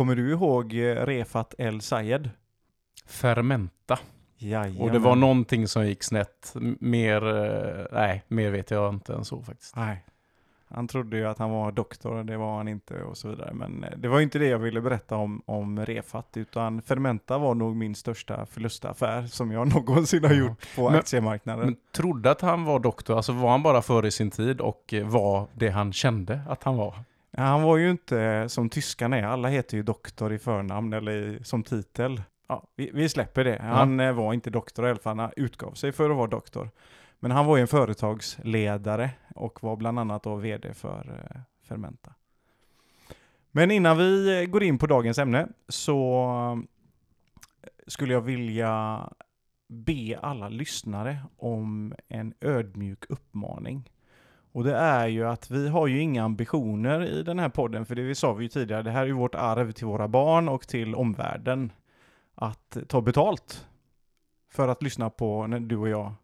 Kommer du ihåg eh, Refat El Sayed? Fermenta. Jajamän. Och det var någonting som gick snett. Mer, eh, nej, mer vet jag inte än så faktiskt. Nej. Han trodde ju att han var doktor, det var han inte och så vidare. Men eh, det var inte det jag ville berätta om, om Refat, utan Fermenta var nog min största förlustaffär som jag någonsin har Ja. gjort på Men- aktiemarknaden. Men trodde att han var doktor, alltså var han bara före sin tid och var det han kände att han var? Ja, han var ju inte som tyskarna är, alla heter ju doktor i förnamn eller i, som titel. Ja, vi, vi släpper det. Han eh, var inte doktor i alla fall, han utgav sig för att vara doktor. Men han var ju en företagsledare och var bland annat då vd för eh, Fermenta. Men innan vi eh, går in på dagens ämne så skulle jag vilja be alla lyssnare om en ödmjuk uppmaning. Och det är ju att vi har ju inga ambitioner i den här podden, för det vi sa vi ju tidigare, det här är ju vårt arv till våra barn och till omvärlden. Att ta betalt för att lyssna på när du och jag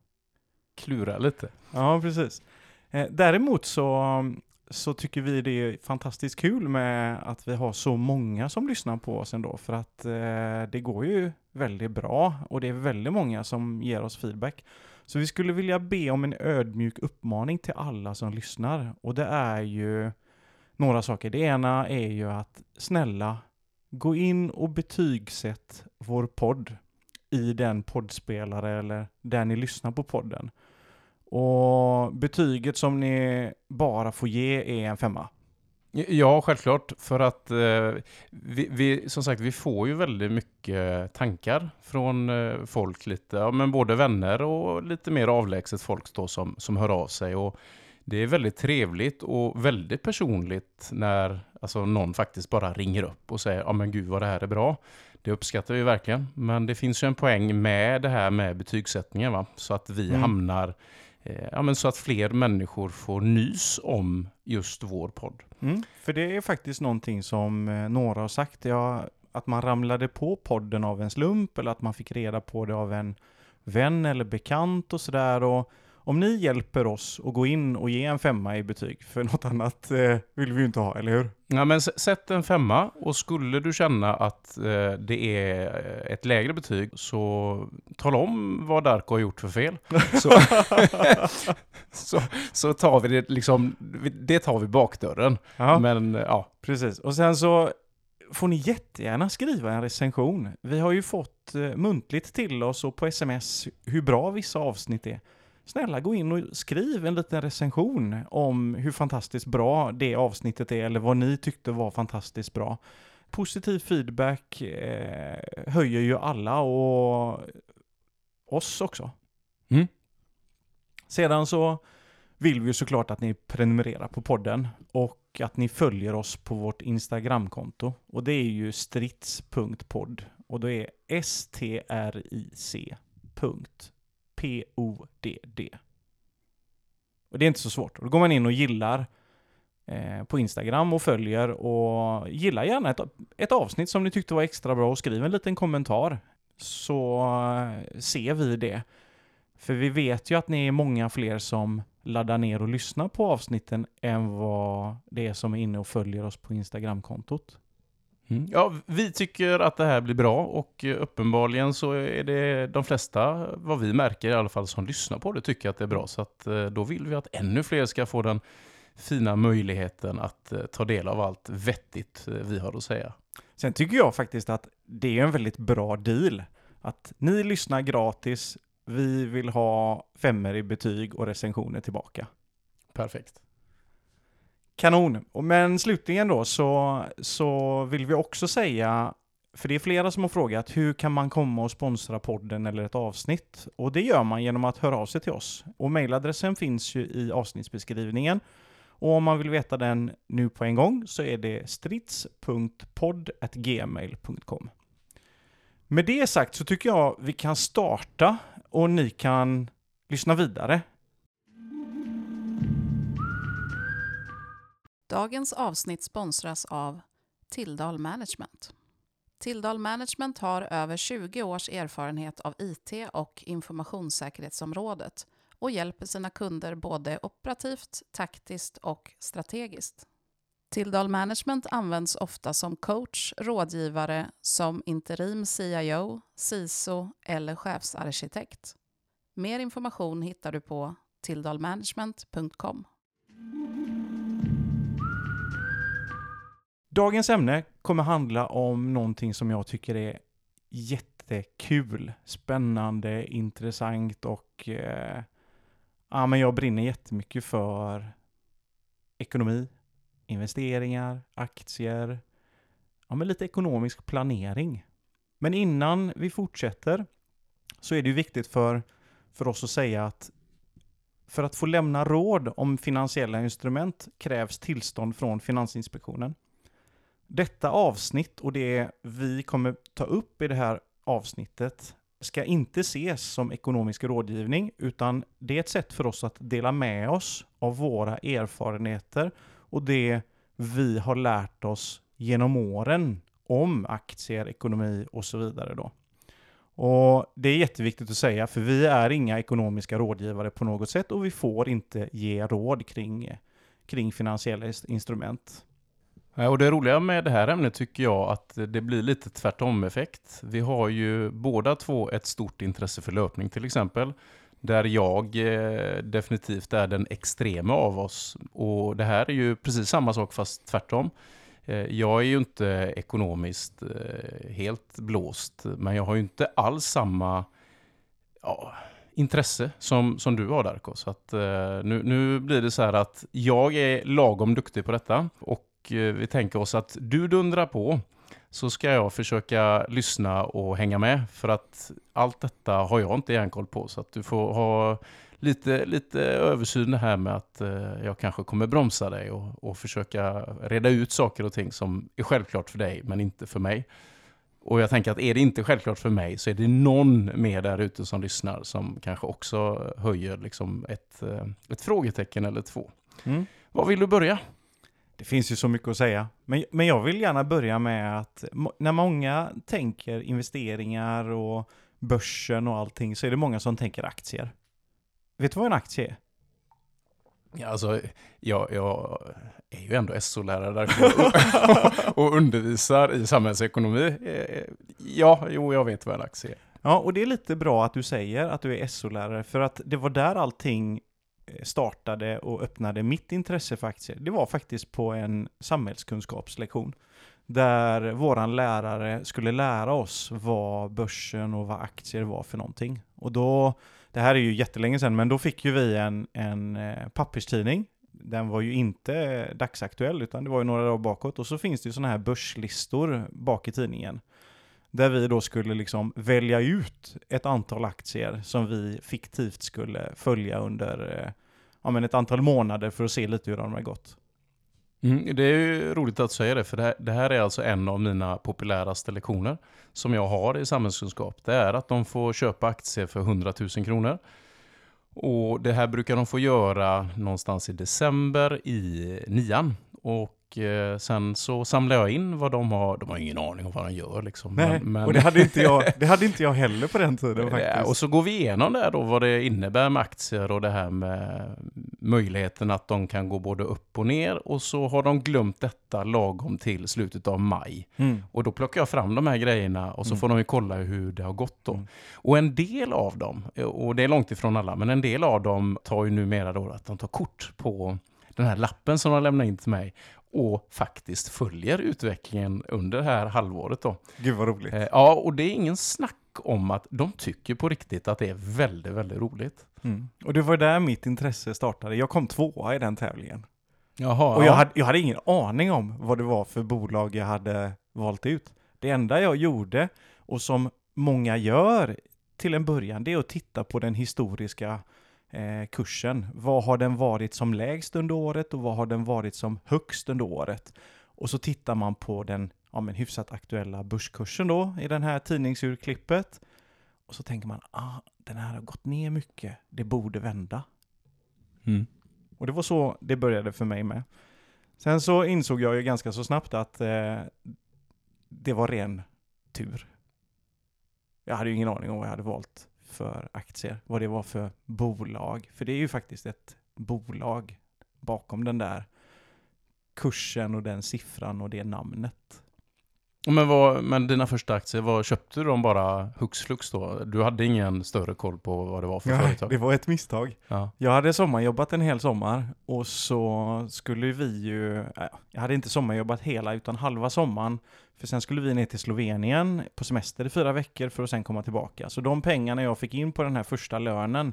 Klura lite. Ja, precis. Eh, däremot så, så tycker vi det är fantastiskt kul med att vi har så många som lyssnar på oss ändå, för att eh, det går ju väldigt bra och det är väldigt många som ger oss feedback. Så vi skulle vilja be om en ödmjuk uppmaning till alla som lyssnar och det är ju några saker. Det ena är ju att snälla gå in och betygsätt vår podd i den poddspelare eller där ni lyssnar på podden. Och betyget som ni bara får ge är en femma. Ja, självklart. För att eh, vi, vi, som sagt, vi får ju väldigt mycket tankar från eh, folk lite, ja, men både vänner och lite mer avlägset folk då som, som hör av sig. Och det är väldigt trevligt och väldigt personligt när alltså, någon faktiskt bara ringer upp och säger ja men gud vad det här är bra. Det uppskattar vi verkligen. Men det finns ju en poäng med det här med betygssättningen va? Så att vi Mm. hamnar, Eh, ja men så att fler människor får nys om just vår podd. Mm. För det är faktiskt någonting som eh, några har sagt. Ja, att man ramlade på podden av en slump eller att man fick reda på det av en vän eller bekant och sådär. Och om ni hjälper oss att gå in och ge en femma i betyg, för något annat eh, vill vi ju inte ha, eller hur? Ja, men sätt en femma och skulle du känna att eh, det är eh, ett lägre betyg så tala om vad Darko har gjort för fel. Så, så, så tar vi det liksom, det tar vi bakdörren. Ja. Men eh, ja, Precis. Och sen så får ni jättegärna skriva en recension. Vi har ju fått eh, muntligt till oss och på sms hur bra vissa avsnitt är. Snälla gå in och skriv en liten recension om hur fantastiskt bra det avsnittet är eller vad ni tyckte var fantastiskt bra. Positiv feedback eh, höjer ju alla och oss också. Mm. Sedan så vill vi ju såklart att ni prenumererar på podden och att ni följer oss på vårt Instagramkonto. Och det är ju strids.podd och det är stric.podd. Och det är inte så svårt. Då går man in och gillar eh, på Instagram och följer och gilla gärna ett, ett avsnitt som ni tyckte var extra bra och skriv en liten kommentar så eh, ser vi det. För vi vet ju att ni är många fler som laddar ner och lyssnar på avsnitten än vad det är som är inne och följer oss på Instagramkontot. Mm. Ja, vi tycker att det här blir bra och eh, uppenbarligen så är det de flesta, vad vi märker i alla fall, som lyssnar på det tycker att det är bra. Så att eh, då vill vi att ännu fler ska få den fina möjligheten att eh, ta del av allt vettigt vi har att säga. Sen tycker jag faktiskt att det är en väldigt bra deal. Att ni lyssnar gratis, vi vill ha femmer i betyg och recensioner tillbaka. Perfekt. Kanon. Men slutligen då så, så vill vi också säga, för det är flera som har frågat, hur kan man komma och sponsra podden eller ett avsnitt? Och det gör man genom att höra av sig till oss. Och mejladressen finns ju i avsnittsbeskrivningen. Och om man vill veta den nu på en gång så är det strids.podd.gmail.com. Med det sagt så tycker jag vi kan starta och ni kan lyssna vidare. Dagens avsnitt sponsras av Tilldal Management. Tilldal Management har över 20 års erfarenhet av IT och informationssäkerhetsområdet och hjälper sina kunder både operativt, taktiskt och strategiskt. Tilldal Management används ofta som coach, rådgivare, som interim CIO, CISO eller chefsarkitekt. Mer information hittar du på tilldalmanagement.com. Dagens ämne kommer handla om någonting som jag tycker är jättekul, spännande, intressant och eh, ja, men jag brinner jättemycket för ekonomi, investeringar, aktier, ja, men lite ekonomisk planering. Men innan vi fortsätter så är det ju viktigt för, för oss att säga att för att få lämna råd om finansiella instrument krävs tillstånd från Finansinspektionen. Detta avsnitt och det vi kommer ta upp i det här avsnittet ska inte ses som ekonomisk rådgivning, utan det är ett sätt för oss att dela med oss av våra erfarenheter och det vi har lärt oss genom åren om aktier, ekonomi och så vidare. Då. Och Det är jätteviktigt att säga, för vi är inga ekonomiska rådgivare på något sätt och vi får inte ge råd kring, kring finansiella instrument. Eh, och det roliga med det här ämnet tycker jag att det blir lite tvärtom-effekt. Vi har ju båda två ett stort intresse för löpning till exempel. Där jag eh, definitivt är den extrema av oss. Och det här är ju precis samma sak fast tvärtom. Eh, jag är ju inte ekonomiskt eh, helt blåst, men jag har ju inte alls samma ja, intresse som, som du har Darko. Så att, eh, nu, nu blir det så här att jag är lagom duktig på detta och vi tänker oss att du dundrar på så ska jag försöka lyssna och hänga med. För att allt detta har jag inte järnkoll på. Så att du får ha lite, lite översyn här med att eh, jag kanske kommer bromsa dig och, och försöka reda ut saker och ting som är självklart för dig men inte för mig. Och jag tänker att är det inte självklart för mig så är det någon mer där ute som lyssnar som kanske också höjer liksom ett, eh, ett frågetecken eller två. Mm. Var vill du börja? Det finns ju så mycket att säga. Men, men jag vill gärna börja med att när många tänker investeringar och börsen och allting så är det många som tänker aktier. Vet du vad en aktie är? Ja, alltså, jag, jag är ju ändå SO-lärare där och undervisar i samhällsekonomi. Eh, ja, jo, jag vet vad en aktie är. Ja, och det är lite bra att du säger att du är SO-lärare, för att det var där allting startade och öppnade mitt intresse för aktier, det var faktiskt på en samhällskunskapslektion. Där våran lärare skulle lära oss vad börsen och vad aktier var för någonting. Och då, det här är ju jättelänge sedan, men då fick ju vi en, en eh, papperstidning. Den var ju inte dagsaktuell, utan det var ju några dagar bakåt. Och så finns det ju sådana här börslistor bak i tidningen. Där vi då skulle liksom välja ut ett antal aktier som vi fiktivt skulle följa under eh, ja, men ett antal månader för att se lite hur de har gått. Mm, det är ju roligt att säga det, för det här, det här, är alltså en av mina populäraste lektioner som jag har i samhällskunskap. Det är att de får köpa aktier för 100 000 kronor. Och det här brukar de få göra någonstans i december i nian. Och Eh, sen så samlar jag in vad de har. De har ingen aning om vad de gör liksom. Nej, men, men... och det hade, inte jag, det hade inte jag heller på den tiden faktiskt. Och så går vi igenom det då, vad det innebär med aktier och det här med möjligheten att de kan gå både upp och ner. Och så har de glömt detta lagom till slutet av maj. Mm. Och då plockar jag fram de här grejerna och så mm. får de ju kolla hur det har gått då. Mm. Och en del av dem, och det är långt ifrån alla, men en del av dem tar ju numera då att de tar kort på den här lappen som de lämnar in till mig och faktiskt följer utvecklingen under det här halvåret. Då. Gud vad roligt. Eh, ja, och det är ingen snack om att de tycker på riktigt att det är väldigt, väldigt roligt. Mm. Och det var där mitt intresse startade. Jag kom tvåa i den tävlingen. Jaha, och jag, ja. hade, jag hade ingen aning om vad det var för bolag jag hade valt ut. Det enda jag gjorde, och som många gör till en början, det är att titta på den historiska eh, kursen. Vad har den varit som lägst under året och vad har den varit som högst under året? Och så tittar man på den ja, men hyfsat aktuella börskursen då i den här tidningsurklippet. Och så tänker man, ah, den här har gått ner mycket, det borde vända. Mm. Och det var så det började för mig med. Sen så insåg jag ju ganska så snabbt att eh, det var ren tur. Jag hade ju ingen aning om vad jag hade valt för aktier, vad det var för bolag. För det är ju faktiskt ett bolag bakom den där kursen och den siffran och det namnet. Men, vad, men dina första aktier, vad köpte du dem bara hux flux då? Du hade ingen större koll på vad det var för Nej, företag? det var ett misstag. Ja. Jag hade sommarjobbat en hel sommar och så skulle vi ju, äh, jag hade inte sommarjobbat hela utan halva sommaren, för sen skulle vi ner till Slovenien på semester i fyra veckor för att sen komma tillbaka. Så de pengarna jag fick in på den här första lönen,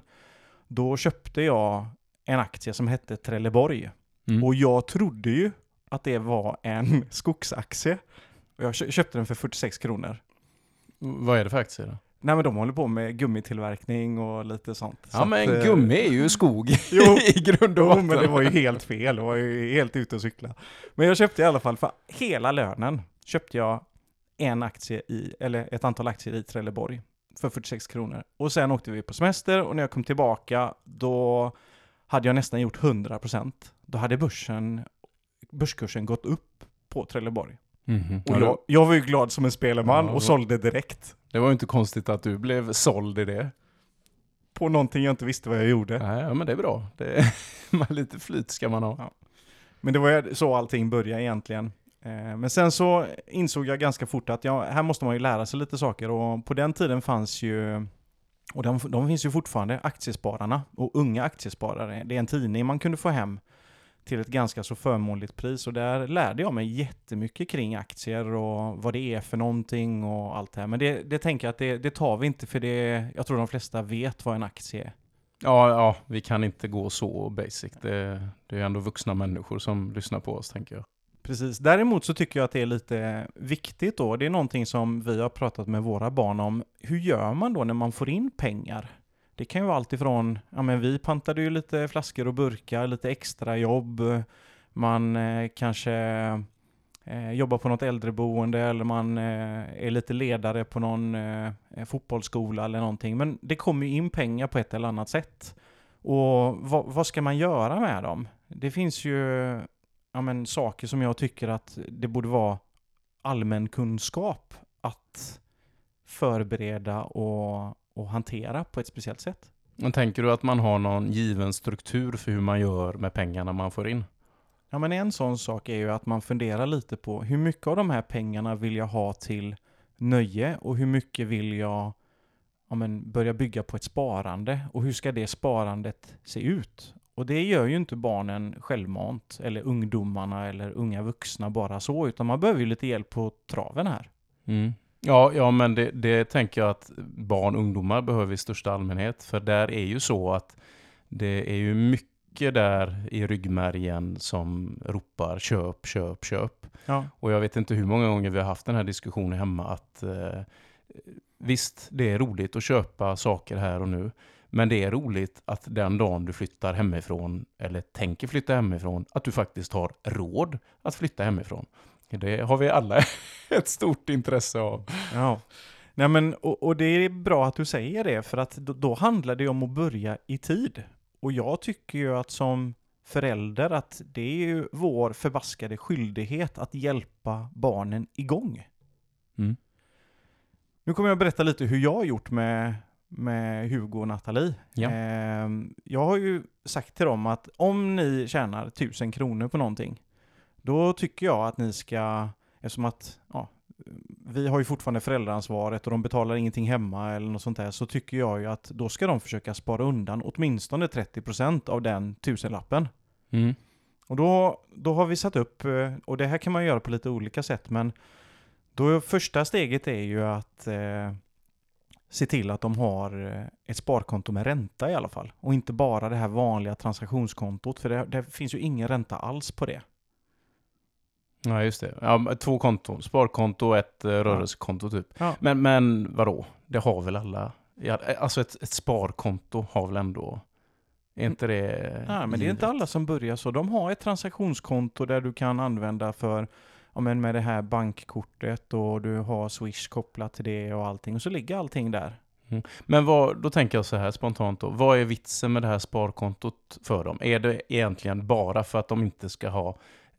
då köpte jag en aktie som hette Trelleborg. Mm. Och jag trodde ju att det var en skogsaktie. Och jag kö- köpte den för 46 kronor. Vad är det för aktier då? Nej men de håller på med gummitillverkning och lite sånt. Så Ja men att, eh, gummi är ju skog Jo. i grund och botten. men det var ju helt fel. Det var ju helt ute och cykla. Men jag köpte i alla fall för hela lönen köpte jag en aktie i, eller ett antal aktier i Trelleborg för 46 kronor. Och sen åkte vi på semester och när jag kom tillbaka då hade jag nästan gjort 100%. Då hade börsen, börskursen gått upp på Trelleborg. Mhm. Och Ja, jag, jag var ju glad som en spelman Ja, och sålde direkt. Det var ju inte konstigt att du blev såld i det. På någonting jag inte visste vad jag gjorde. Nej, ja, men det är bra. Det är, lite flyt ska man ha. Men det var ju så allting började egentligen. Eh, Men sen så insåg jag ganska fort att ja, här måste man ju lära sig lite saker och på den tiden fanns ju, och de, de finns ju fortfarande, Aktiespararna och Unga Aktiesparare. Det är en tidning man kunde få hem till ett ganska så förmånligt pris och där lärde jag mig jättemycket kring aktier och vad det är för någonting och allt det här. Men det, det tänker jag att det, det tar vi inte för det, jag tror de flesta vet vad en aktie är. Ja, ja, vi kan inte gå så basic. Det, det är ändå vuxna människor som lyssnar på oss, tänker jag. Precis. Däremot så tycker jag att det är lite viktigt då. Det är någonting som vi har pratat med våra barn om. Hur gör man då när man får in pengar? Det kan ju vara allt ifrån, ja men vi pantade ju lite flaskor och burkar, lite extra jobb. Man eh, kanske eh, jobbar på något äldreboende eller man eh, är lite ledare på någon eh, eh fotbollsskola eller någonting. Men det kommer ju in pengar på ett eller annat sätt. Och vad, vad ska man göra med dem? Det finns ju ja, men, saker som jag tycker att det borde vara allmän kunskap att förbereda och, och hantera på ett speciellt sätt. Men tänker du att man har någon given struktur för hur man gör med pengarna man får in? Ja, men en sån sak är ju att man funderar lite på hur mycket av de här pengarna vill jag ha till nöje och hur mycket vill jag ja, men, börja bygga på ett sparande och hur ska det sparandet se ut? Och det gör ju inte barnen självmant eller ungdomarna eller unga vuxna bara så utan man behöver ju lite hjälp på traven här. Mm. Ja, ja, men det, det tänker jag att barn och ungdomar behöver i största allmänhet. För där är ju så att det är ju mycket där i ryggmärgen som ropar köp, köp, köp. Ja. Och jag vet inte hur många gånger vi har haft den här diskussionen hemma att eh, visst, det är roligt att köpa saker här och nu. Men det är roligt att den dagen du flyttar hemifrån eller tänker flytta hemifrån, att du faktiskt har råd att flytta hemifrån. Det har vi alla ett stort intresse av. Ja. Nej men, och, och det är bra att du säger det, för att då, då handlar det om att börja i tid. Och jag tycker ju att som förälder att det är ju vår förbaskade skyldighet att hjälpa barnen igång. Mm. Nu kommer jag berätta lite hur jag har gjort med, med Hugo och Nathalie. Ja. Ehm, jag har ju sagt till dem att om ni tjänar tusen kronor på någonting, då tycker jag att ni ska, eftersom att ja, vi har ju fortfarande föräldraansvaret och de betalar ingenting hemma eller något sånt där, så tycker jag ju att då ska de försöka spara undan åtminstone 30% av den tusenlappen. Mm. Och då, då har vi satt upp, eh, och det här kan man göra på lite olika sätt, men då första steget är ju att eh, se till att de har eh, ett sparkonto med ränta i alla fall. Och inte bara det här vanliga transaktionskontot, för det, det finns ju ingen ränta alls på det. Ja, just det. Ja, två konton. Sparkonto och ett eh, rörelsekonto typ. Ja. Men, men vadå? Det har väl alla? Ja, alltså ett, ett sparkonto har väl ändå... Är inte det Nej, men det är inte alla som börjar så. De har ett transaktionskonto där du kan använda för, ja men med det här bankkortet och du har Swish kopplat till det och allting. Och så ligger allting där. Men vad, då tänker jag så här spontant då. Vad är vitsen med det här sparkontot för dem? Är det egentligen bara för att de inte ska ha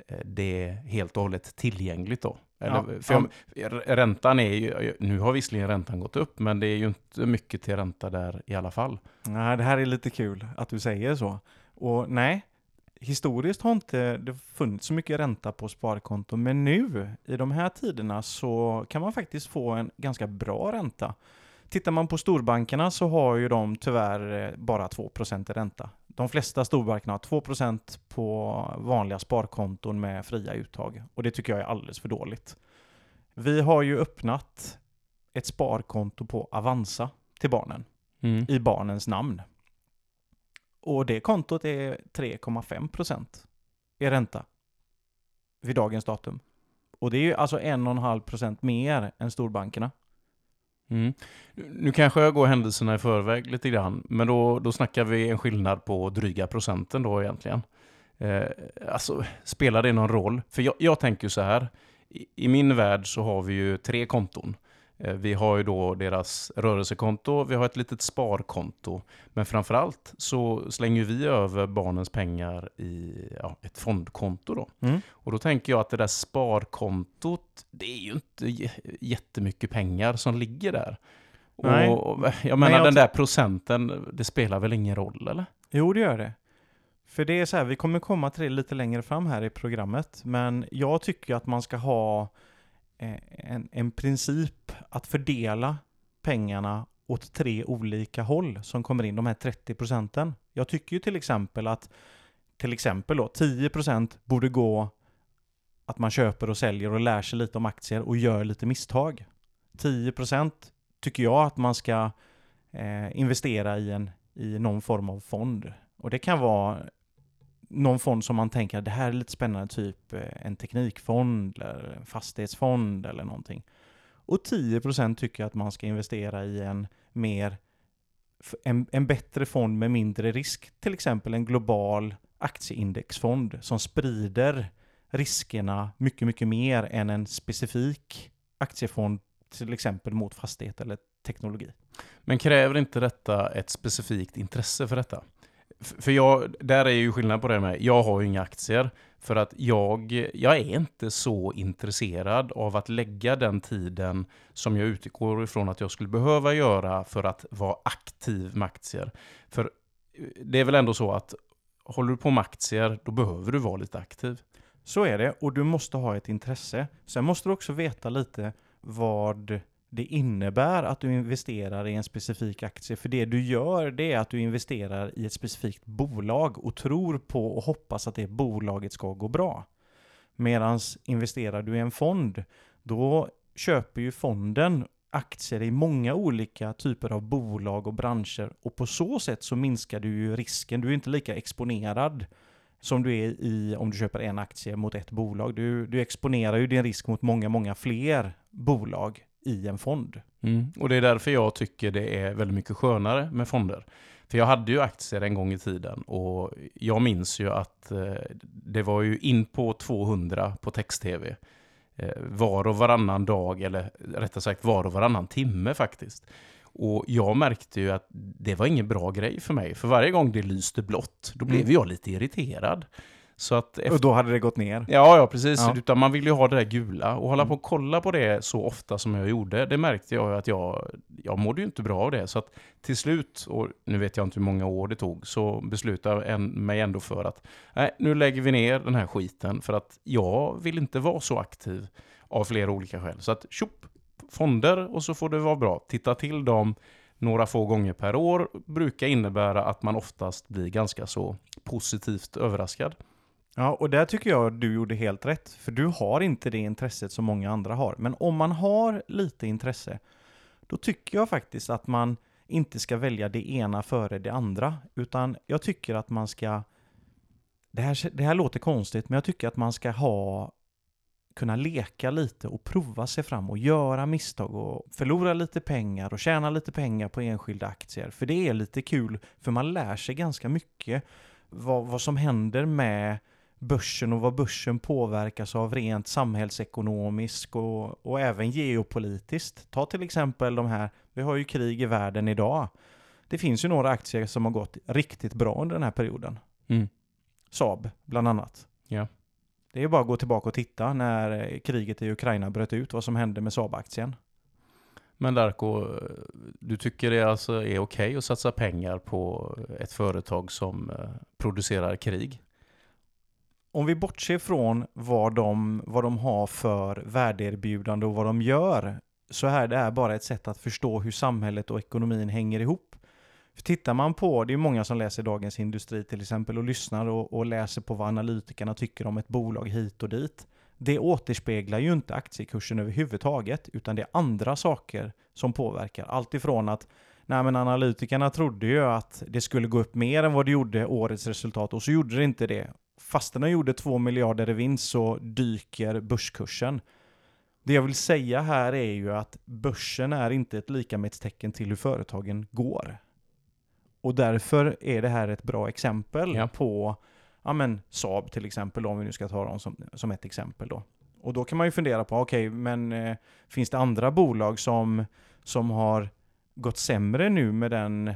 eh, det helt och hållet tillgängligt då? Eller, Ja, för jag, räntan är ju, nu har visserligen räntan gått upp, men det är ju inte mycket till ränta där i alla fall. Nej, det här är lite kul att du säger så. Och nej, historiskt har inte det funnits så mycket ränta på sparkonto, men nu i de här tiderna så kan man faktiskt få en ganska bra ränta. Tittar man på storbankerna så har ju de tyvärr eh, bara 2% i ränta. De flesta storbankerna har 2% på vanliga sparkonton med fria uttag och det tycker jag är alldeles för dåligt. Vi har ju öppnat ett sparkonto på Avanza till barnen Mm. i barnens namn. Och det kontot är 3,5% i ränta vid dagens datum. Och det är ju alltså 1,5% mer än storbankerna. Mm. Nu kanske jag går händelserna i förväg lite grann, men då, då snackar vi en skillnad på dryga procenten då egentligen. Eh, alltså, spelar det någon roll? För jag, jag tänker så här, i, i min värld så har vi ju tre konton. Eh, Vi har ju då deras rörelsekonto, vi har ett litet sparkonto. Men framförallt så slänger vi över barnens pengar i ja, ett fondkonto. Då. Mm. Och då tänker jag att det där sparkontot, det är ju inte jättemycket pengar som ligger där. Nej. Och jag menar jag den där procenten, det spelar väl ingen roll eller? Jo, det gör det. För det är så här, vi kommer komma till det lite längre fram här i programmet, men jag tycker att man ska ha Eh, en, en princip att fördela pengarna åt tre olika håll som kommer in, de här 30 procenten. Jag tycker ju till exempel att till exempel då 10 procent borde gå att man köper och säljer och lär sig lite om aktier och gör lite misstag. 10 procent tycker jag att man ska eh, investera i, en, i någon form av fond. Och det kan vara någon fond som man tänker det här är lite spännande, typ eh, en teknikfond eller en fastighetsfond eller någonting. Och 10% tycker att man ska investera i en mer en, en bättre fond med mindre risk, till exempel en global aktieindexfond som sprider riskerna mycket, mycket mer än en specifik aktiefond, till exempel mot fastighet eller teknologi. Men kräver inte detta ett specifikt intresse för detta? För jag, där är ju skillnad på det med, jag har ju inga aktier. För att jag, jag är inte så intresserad av att lägga den tiden som jag utgår ifrån att jag skulle behöva göra för att vara aktiv med aktier. För eh, det är väl ändå så att håller du på med aktier, då behöver du vara lite aktiv. Så är det, och du måste ha ett intresse. Sen måste du också veta lite vad det innebär att du investerar i en specifik aktie. För det du gör, det är att du investerar i ett specifikt bolag och tror på och hoppas att det bolaget ska gå bra. Medan investerar du i en fond, då köper ju fonden aktier i många olika typer av bolag och branscher och på så sätt så minskar du ju risken. Du är inte lika exponerad som du är i om du köper en aktie mot ett bolag. Du, du exponerar ju din risk mot många, många fler bolag i en fond. Mm. Och det är därför jag tycker det är väldigt mycket skönare med fonder. För jag hade ju aktier en gång i tiden och jag minns ju att eh, det var ju in på 200 på text-tv. Eh, var och varannan dag, eller rättare sagt var och varannan timme faktiskt. Och jag märkte ju att det var ingen bra grej för mig. För varje gång det lyste blått, då blev Mm. jag lite irriterad. Så att efter Och då hade det gått ner. Ja, ja precis. Ja. Utan man vill ju ha det där gula. Och hålla Mm. på och kolla på det så ofta som jag gjorde, det märkte jag att jag, jag mådde ju inte bra av det. Så att till slut, och nu vet jag inte hur många år det tog, så beslutade jag mig ändå för att nej, nu lägger vi ner den här skiten. För att jag vill inte vara så aktiv av flera olika skäl. Så att tjopp, fonder och så får det vara bra. Titta till dem några få gånger per år brukar innebära att man oftast blir ganska så positivt överraskad. Ja, och där tycker jag du gjorde helt rätt. För du har inte det intresset som många andra har. Men om man har lite intresse, då tycker jag faktiskt att man inte ska välja det ena före det andra. Utan jag tycker att man ska... Det här, det här låter konstigt, men jag tycker att man ska ha kunna leka lite och prova sig fram och göra misstag och förlora lite pengar och tjäna lite pengar på enskilda aktier. För det är lite kul, för man lär sig ganska mycket vad, vad som händer med börsen och vad börsen påverkas av rent samhällsekonomiskt och, och även geopolitiskt. Ta till exempel de här, vi har ju krig i världen idag. Det finns ju några aktier som har gått riktigt bra under den här perioden. Mm. Saab, bland annat. Ja. Det är bara att gå tillbaka och titta när eh, kriget i Ukraina bröt ut, vad som hände med Saab-aktien. Men Darko, du tycker det alltså är okej att satsa pengar på ett företag som eh, producerar krig? Om vi bortser från vad de, vad de har för värdeerbjudande och vad de gör, så är det här bara ett sätt att förstå hur samhället och ekonomin hänger ihop. För tittar man på, det är många som läser Dagens Industri till exempel och lyssnar och, och läser på vad analytikerna tycker om ett bolag hit och dit. Det återspeglar ju inte aktiekursen överhuvudtaget, utan det är andra saker som påverkar. Allt ifrån att Nej men analytikerna trodde ju att det skulle gå upp mer än vad det gjorde årets resultat och så gjorde det inte det. Fastän de gjorde 2 miljarder i vinst så dyker börskursen. Det jag vill säga här är ju att börsen är inte ett likamätstecken till hur företagen går. Och därför är det här ett bra exempel Ja. på ja men Saab till exempel, om vi nu ska ta dem som, som ett exempel då. Och då kan man ju fundera på, okej, men eh, finns det andra bolag som, som har gått sämre nu med den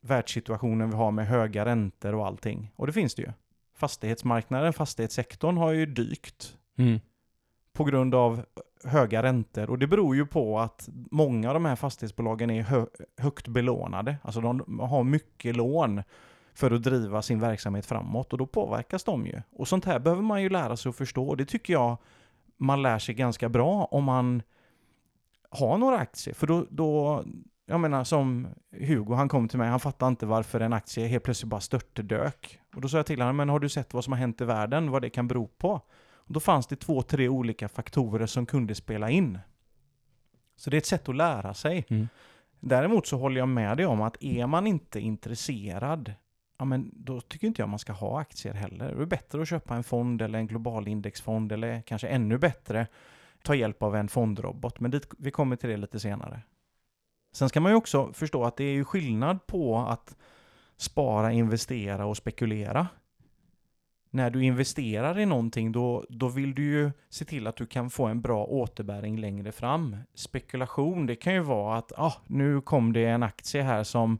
världssituationen vi har med höga räntor och allting? Och det finns det ju. Fastighetsmarknaden, fastighetssektorn har ju dykt Mm. på grund av höga räntor. Och det beror ju på att många av de här fastighetsbolagen är hö högt belånade. Alltså de har mycket lån för att driva sin verksamhet framåt och då påverkas de ju. Och sånt här behöver man ju lära sig att förstå det tycker jag man lär sig ganska bra om man har några aktier. För då, då jag menar som Hugo, han kom till mig, han fattade inte varför en aktie helt plötsligt bara störtdök. Och då sa jag till honom, men har du sett vad som har hänt i världen, vad det kan bero på? Och då fanns det två, tre olika faktorer som kunde spela in. Så det är ett sätt att lära sig. Mm. Däremot så håller jag med dig om att är man inte intresserad, ja men då tycker inte jag man ska ha aktier heller. Det är bättre att köpa en fond eller en global indexfond eller kanske ännu bättre ta hjälp av en fondrobot. Men dit, vi kommer till det lite senare. Sen ska man ju också förstå att det är ju skillnad på att spara, investera och spekulera. När du investerar i någonting då, då vill du ju se till att du kan få en bra återbäring längre fram. Spekulation, det kan ju vara att ah, nu kom det en aktie här som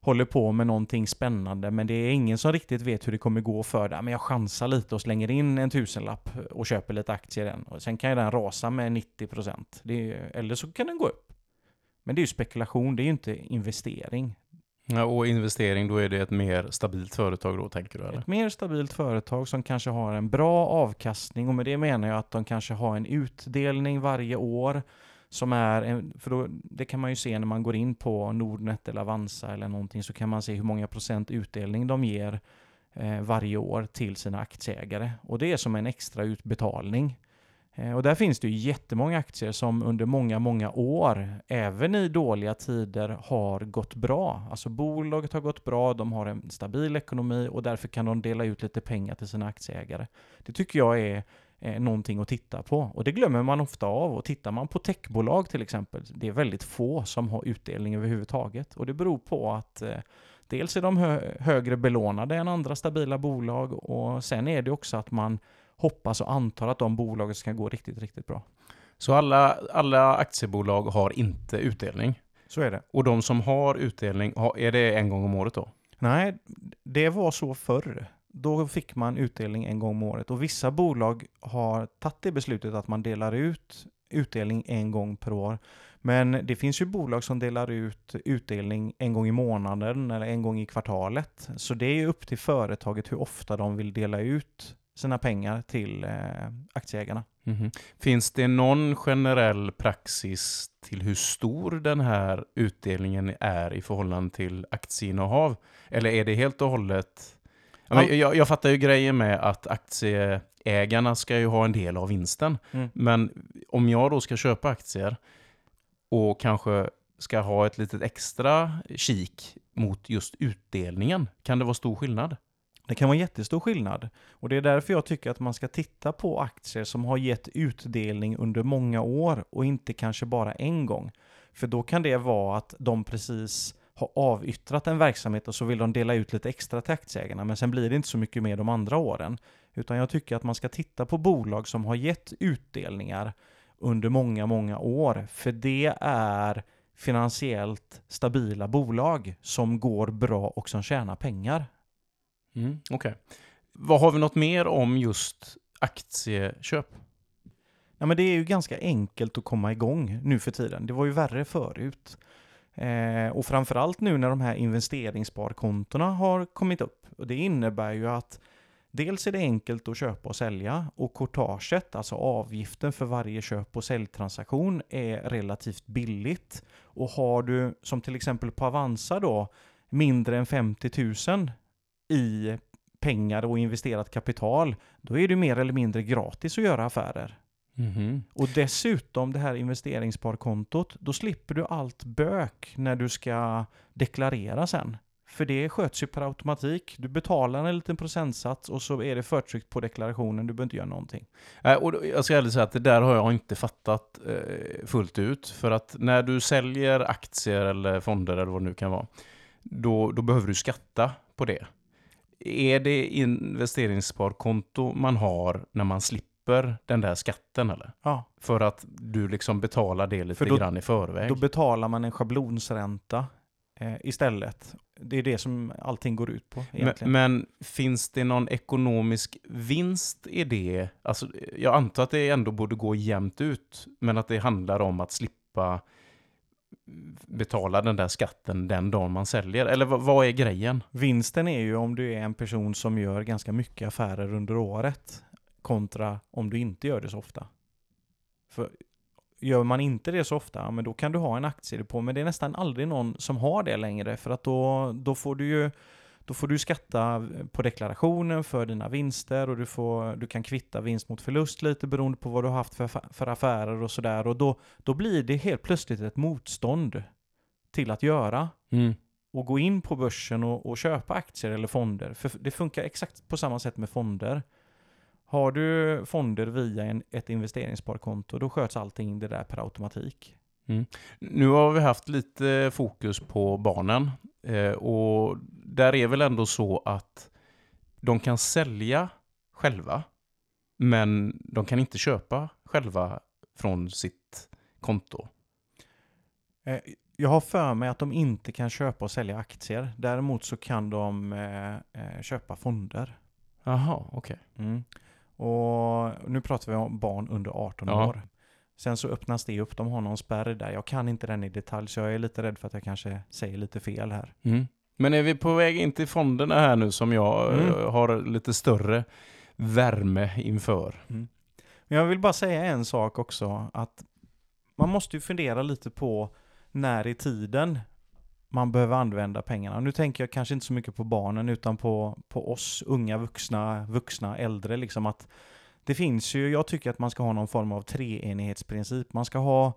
håller på med någonting spännande men det är ingen som riktigt vet hur det kommer gå för det. Men jag chansar lite och slänger in en tusenlapp och köper lite aktier i den. Och sen kan ju den rasa med 90%. Det är, eller så kan den gå upp. Men det är ju spekulation, det är ju inte investering. Ja, och investering, då är det ett mer stabilt företag då, tänker du? Eller? Ett mer stabilt företag som kanske har en bra avkastning och med det menar jag att de kanske har en utdelning varje år som är, en, för då, det kan man ju se när man går in på Nordnet eller Avanza eller någonting så kan man se hur många procent utdelning de ger eh, varje år till sina aktieägare. Och det är som en extra utbetalning. Eh, och där finns det ju jättemånga aktier som under många, många år, även i dåliga tider, har gått bra. Alltså bolaget har gått bra, de har en stabil ekonomi och därför kan de dela ut lite pengar till sina aktieägare. Det tycker jag är eh, någonting att titta på. Och det glömmer man ofta av. Och tittar man på techbolag till exempel, det är väldigt få som har utdelning överhuvudtaget. Och det beror på att eh, dels är de hö- högre belånade än andra stabila bolag och sen är det också att man hoppas och antar att de bolagen ska gå riktigt, riktigt bra. Så alla, alla aktiebolag har inte utdelning. Så är det. Och de som har utdelning, är det en gång om året då? Nej, det var så förr. Då fick man utdelning en gång om året och vissa bolag har tagit det beslutet att man delar ut utdelning en gång per år. Men det finns ju bolag som delar ut utdelning en gång i månaden eller en gång i kvartalet. Så det är ju upp till företaget hur ofta de vill dela ut sina pengar till eh, aktieägarna. Mhm. Finns det någon generell praxis till hur stor den här utdelningen är i förhållande till aktieinnehav? Eller är det helt och hållet... Ja, men jag, jag fattar ju grejen med att aktieägarna ska ju ha en del av vinsten. Mm. Men om jag då ska köpa aktier och kanske ska ha ett litet extra kik mot just utdelningen, kan det vara stor skillnad? Det kan vara jättestor skillnad. Och det är därför jag tycker att man ska titta på aktier som har gett utdelning under många år och inte kanske bara en gång. För då kan det vara att de precis har avyttrat en verksamhet och så vill de dela ut lite extra till aktieägarna men sen blir det inte så mycket mer de andra åren. Utan jag tycker att man ska titta på bolag som har gett utdelningar under många, många år. För det är finansiellt stabila bolag som går bra och som tjänar pengar. Mm, Okej. Vad har vi något mer om just aktieköp? Ja, men det är ju ganska enkelt att komma igång nu för tiden. Det var ju värre förut. Eh, och framförallt nu när de här investeringssparkontona har kommit upp. Och det innebär ju att Dels är det enkelt att köpa och sälja och courtaget, alltså avgiften för varje köp och säljtransaktion, är relativt billigt. Och har du, som till exempel på Avanza då, mindre än 50 000 i pengar och investerat kapital, då är det mer eller mindre gratis att göra affärer. Mhm. Och dessutom det här investeringssparkontot, då slipper du allt bök när du ska deklarera sen. För det sköts ju per automatik. Du betalar en liten procentsats och så är det förtryckt på deklarationen. Du behöver inte göra någonting. Nej, och jag ska ärligt säga att det där har jag inte fattat eh, fullt ut. För att när du säljer aktier eller fonder eller vad det nu kan vara, då, då behöver du skatta på det. Är det investeringssparkonto man har när man slipper den där skatten eller? Ja, För att du liksom betalar det lite För då- grann i förväg? då betalar man en schablonsränta eh, istället. Det är det som allting går ut på Men, egentligen. men finns det någon ekonomisk vinst i det? Alltså, jag antar att det ändå borde gå jämnt ut, men att det handlar om att slippa betala den där skatten den dagen man säljer. Eller vad, är grejen? Vinsten är ju om du är en person som gör ganska mycket affärer under året kontra om du inte gör det så ofta. För gör man inte det så ofta, ja, men då kan du ha en aktiedepå, men det är nästan aldrig någon som har det längre för att då, då får du ju då får du skatta på deklarationen för dina vinster och du, får, du kan kvitta vinst mot förlust lite beroende på vad du har haft för, för affärer och sådär. Och då, då blir det helt plötsligt ett motstånd till att göra och gå in på börsen och, och köpa aktier eller fonder. För det funkar exakt på samma sätt med fonder. Har du fonder via en, ett investeringssparkonto, då sköts allting det där per automatik. Nu har vi haft lite fokus på barnen eh, och där är väl ändå så att de kan sälja själva, men de kan inte köpa själva från sitt konto. Eh, Jag har för mig att de inte kan köpa och sälja aktier. Däremot så kan de eh, köpa fonder. Jaha, okej. Mm. Och nu pratar vi om barn under 18 Ja. år. Sen så öppnas det upp, de har någon spärr där. Jag kan inte den i detalj så jag är lite rädd för att jag kanske säger lite fel här. Mm. Men är vi på väg in till fonderna här nu som jag Mm. eh, har lite större värme inför? Men jag vill bara säga en sak också, att man måste ju fundera lite på när i tiden man behöver använda pengarna. Nu tänker jag kanske inte så mycket på barnen utan på, på oss unga vuxna, vuxna äldre liksom att det finns ju, jag tycker att man ska ha någon form av treenighetsprincip. Man ska ha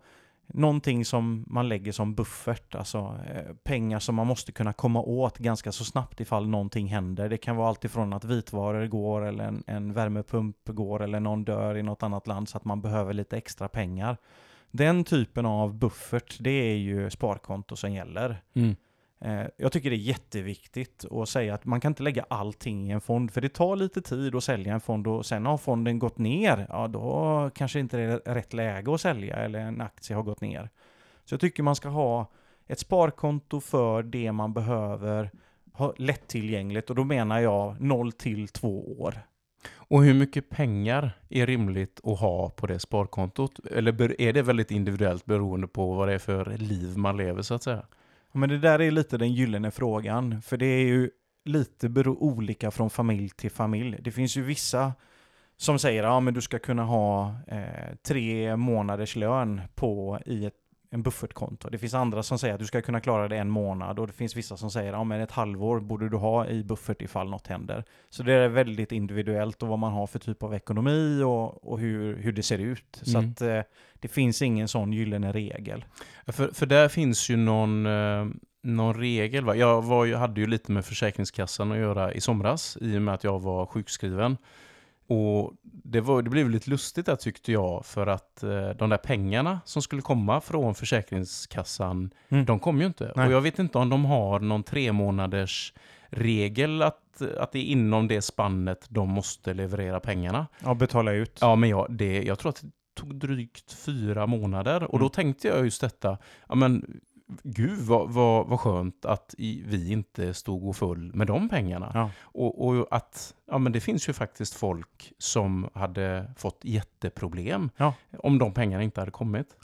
någonting som man lägger som buffert, alltså eh, pengar som man måste kunna komma åt ganska så snabbt ifall någonting händer. Det kan vara allt ifrån att vitvaror går eller en, en värmepump går eller någon dör i något annat land så att man behöver lite extra pengar. Den typen av buffert, det är ju sparkonto som gäller. Mm. Eh, jag tycker det är jätteviktigt att säga att man kan inte lägga allting i en fond, för det tar lite tid att sälja en fond och sen har fonden gått ner, ja då kanske inte det är rätt läge att sälja eller en aktie har gått ner. Så jag tycker man ska ha ett sparkonto för det man behöver ha lättillgängligt och då menar jag 0 till 2 år. Och hur mycket pengar är rimligt att ha på det sparkontot? Eller är det väldigt individuellt beroende på vad det är för liv man lever så att säga? Men det där är lite den gyllene frågan, för det är ju lite bero olika från familj till familj. Det finns ju vissa som säger att ja, men du ska kunna ha eh, tre månaders lön på i ett en buffertkonto. Det finns andra som säger att du ska kunna klara det en månad och det finns vissa som säger att ja, men ett halvår borde du ha i buffert ifall något händer. Så det är väldigt individuellt och vad man har för typ av ekonomi och, och hur, hur det ser ut. Så Mm. att eh, det finns ingen sån gyllene regel. För, för där finns ju någon, eh, någon regel. Va? Jag var hade ju lite med Försäkringskassan att göra i somras i och med att jag var sjukskriven. Och det, var, det blev lite lustigt där tyckte jag för att eh, de där pengarna som skulle komma från Försäkringskassan, Mm. de kom ju inte. Nej. Och jag vet inte om de har någon tre månaders regel att, att det är inom det spannet de måste leverera pengarna. Ja, betala ut. Ja, men jag, det, jag tror att det tog drygt fyra månader. Och då Mm. tänkte jag just detta, ja men gud vad, vad, vad skönt att vi inte stod och full med de pengarna. Ja. Och, och att, ja men det finns ju faktiskt folk som hade fått jätteproblem Ja. om de pengarna inte hade kommit.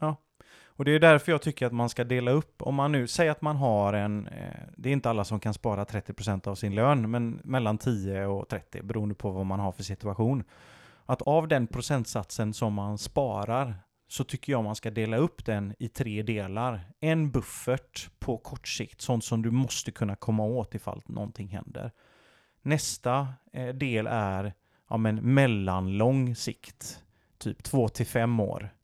Och det är därför jag tycker att man ska dela upp, om man nu säger att man har en, eh, det är inte alla som kan spara 30% av sin lön, men mellan 10 och 30 beroende på vad man har för situation. Att av den procentsatsen som man sparar så tycker jag man ska dela upp den i tre delar. En buffert på kort sikt, sånt som du måste kunna komma åt ifall någonting händer. Nästa eh, del är ja, men mellanlång sikt, typ 2 till 5 år,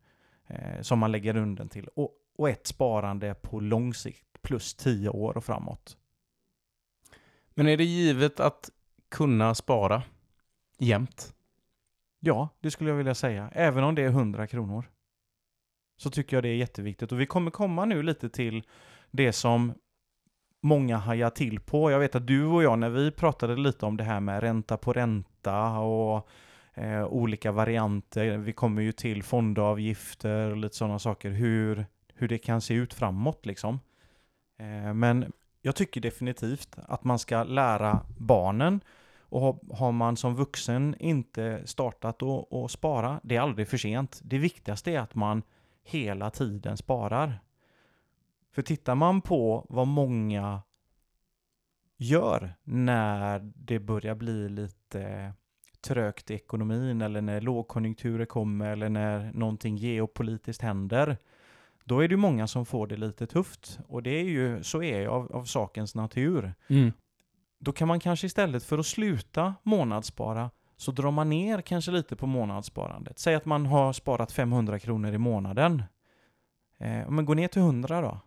eh, som man lägger runden till. Och, och ett sparande på lång sikt, plus 10 år och framåt. Men är det givet att kunna spara jämt? Ja, det skulle jag vilja säga. Även om det är 100 kronor. Så tycker jag det är jätteviktigt. Och vi kommer komma nu lite till det som många hajar till på. Jag vet att du och jag, när vi pratade lite om det här med ränta på ränta och eh, olika varianter, vi kommer ju till fondavgifter och lite sådana saker, hur, hur det kan se ut framåt liksom. Eh, men jag tycker definitivt att man ska lära barnen och har man som vuxen inte startat att spara, det är aldrig för sent. Det viktigaste är att man hela tiden sparar. För tittar man på vad många gör när det börjar bli lite trögt i ekonomin eller när lågkonjunkturer kommer eller när någonting geopolitiskt händer. Då är det många som får det lite tufft. Och det är ju, så är det av, av sakens natur. Mm. Då kan man kanske istället för att sluta månadsspara så drar man ner kanske lite på månadssparandet. Säg att man har sparat 500 kronor i månaden. Eh, men gå ner till 100 då.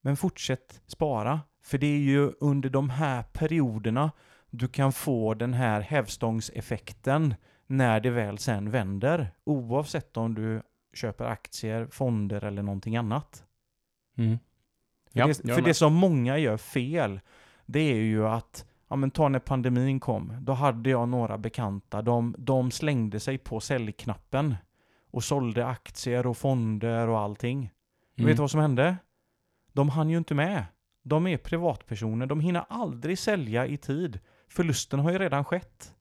Men fortsätt spara. För det är ju under de här perioderna du kan få den här hävstångseffekten när det väl sen vänder. Oavsett om du köper aktier, fonder eller någonting annat. Mm. För, ja, det, för det som många gör fel, det är ju att ja men ta när pandemin kom, då hade jag några bekanta, de, de slängde sig på säljknappen och sålde aktier och fonder och allting. Mm. Vet du vad som hände? De hann ju inte med. De är privatpersoner, de hinner aldrig sälja i tid. Förlusten har ju redan skett.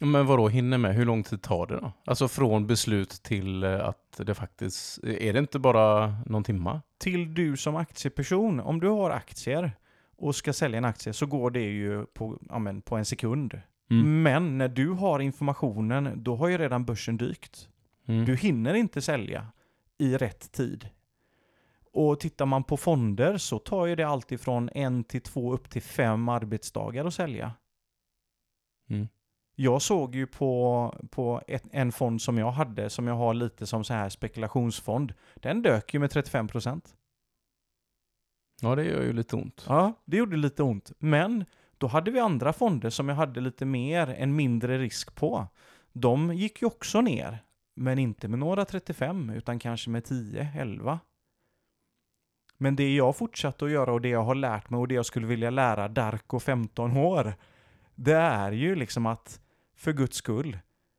Men vadå hinner med? Hur lång tid tar det då? Alltså från beslut till eh, att det faktiskt... Är det inte bara någon timma? Till du som aktieperson, om du har aktier och ska sälja en aktie så går det ju på, amen, på en sekund. Mm. Men när du har informationen, då har ju redan börsen dykt. Mm. Du hinner inte sälja i rätt tid. Och tittar man på fonder så tar ju det alltid från en till två upp till fem arbetsdagar att sälja. Mm. Jag såg ju på, på ett, en fond som jag hade, som jag har lite som så här spekulationsfond. Den dök ju med 35 procent. Ja, det gör ju lite ont. Ja, det gjorde lite ont. Men då hade vi andra fonder som jag hade lite mer, en mindre risk på. De gick ju också ner, men inte med några 35, utan kanske med 10, 11. Men det jag fortsatte att göra och det jag har lärt mig och det jag skulle vilja lära Darko 15 år, det är ju liksom att för guds skull,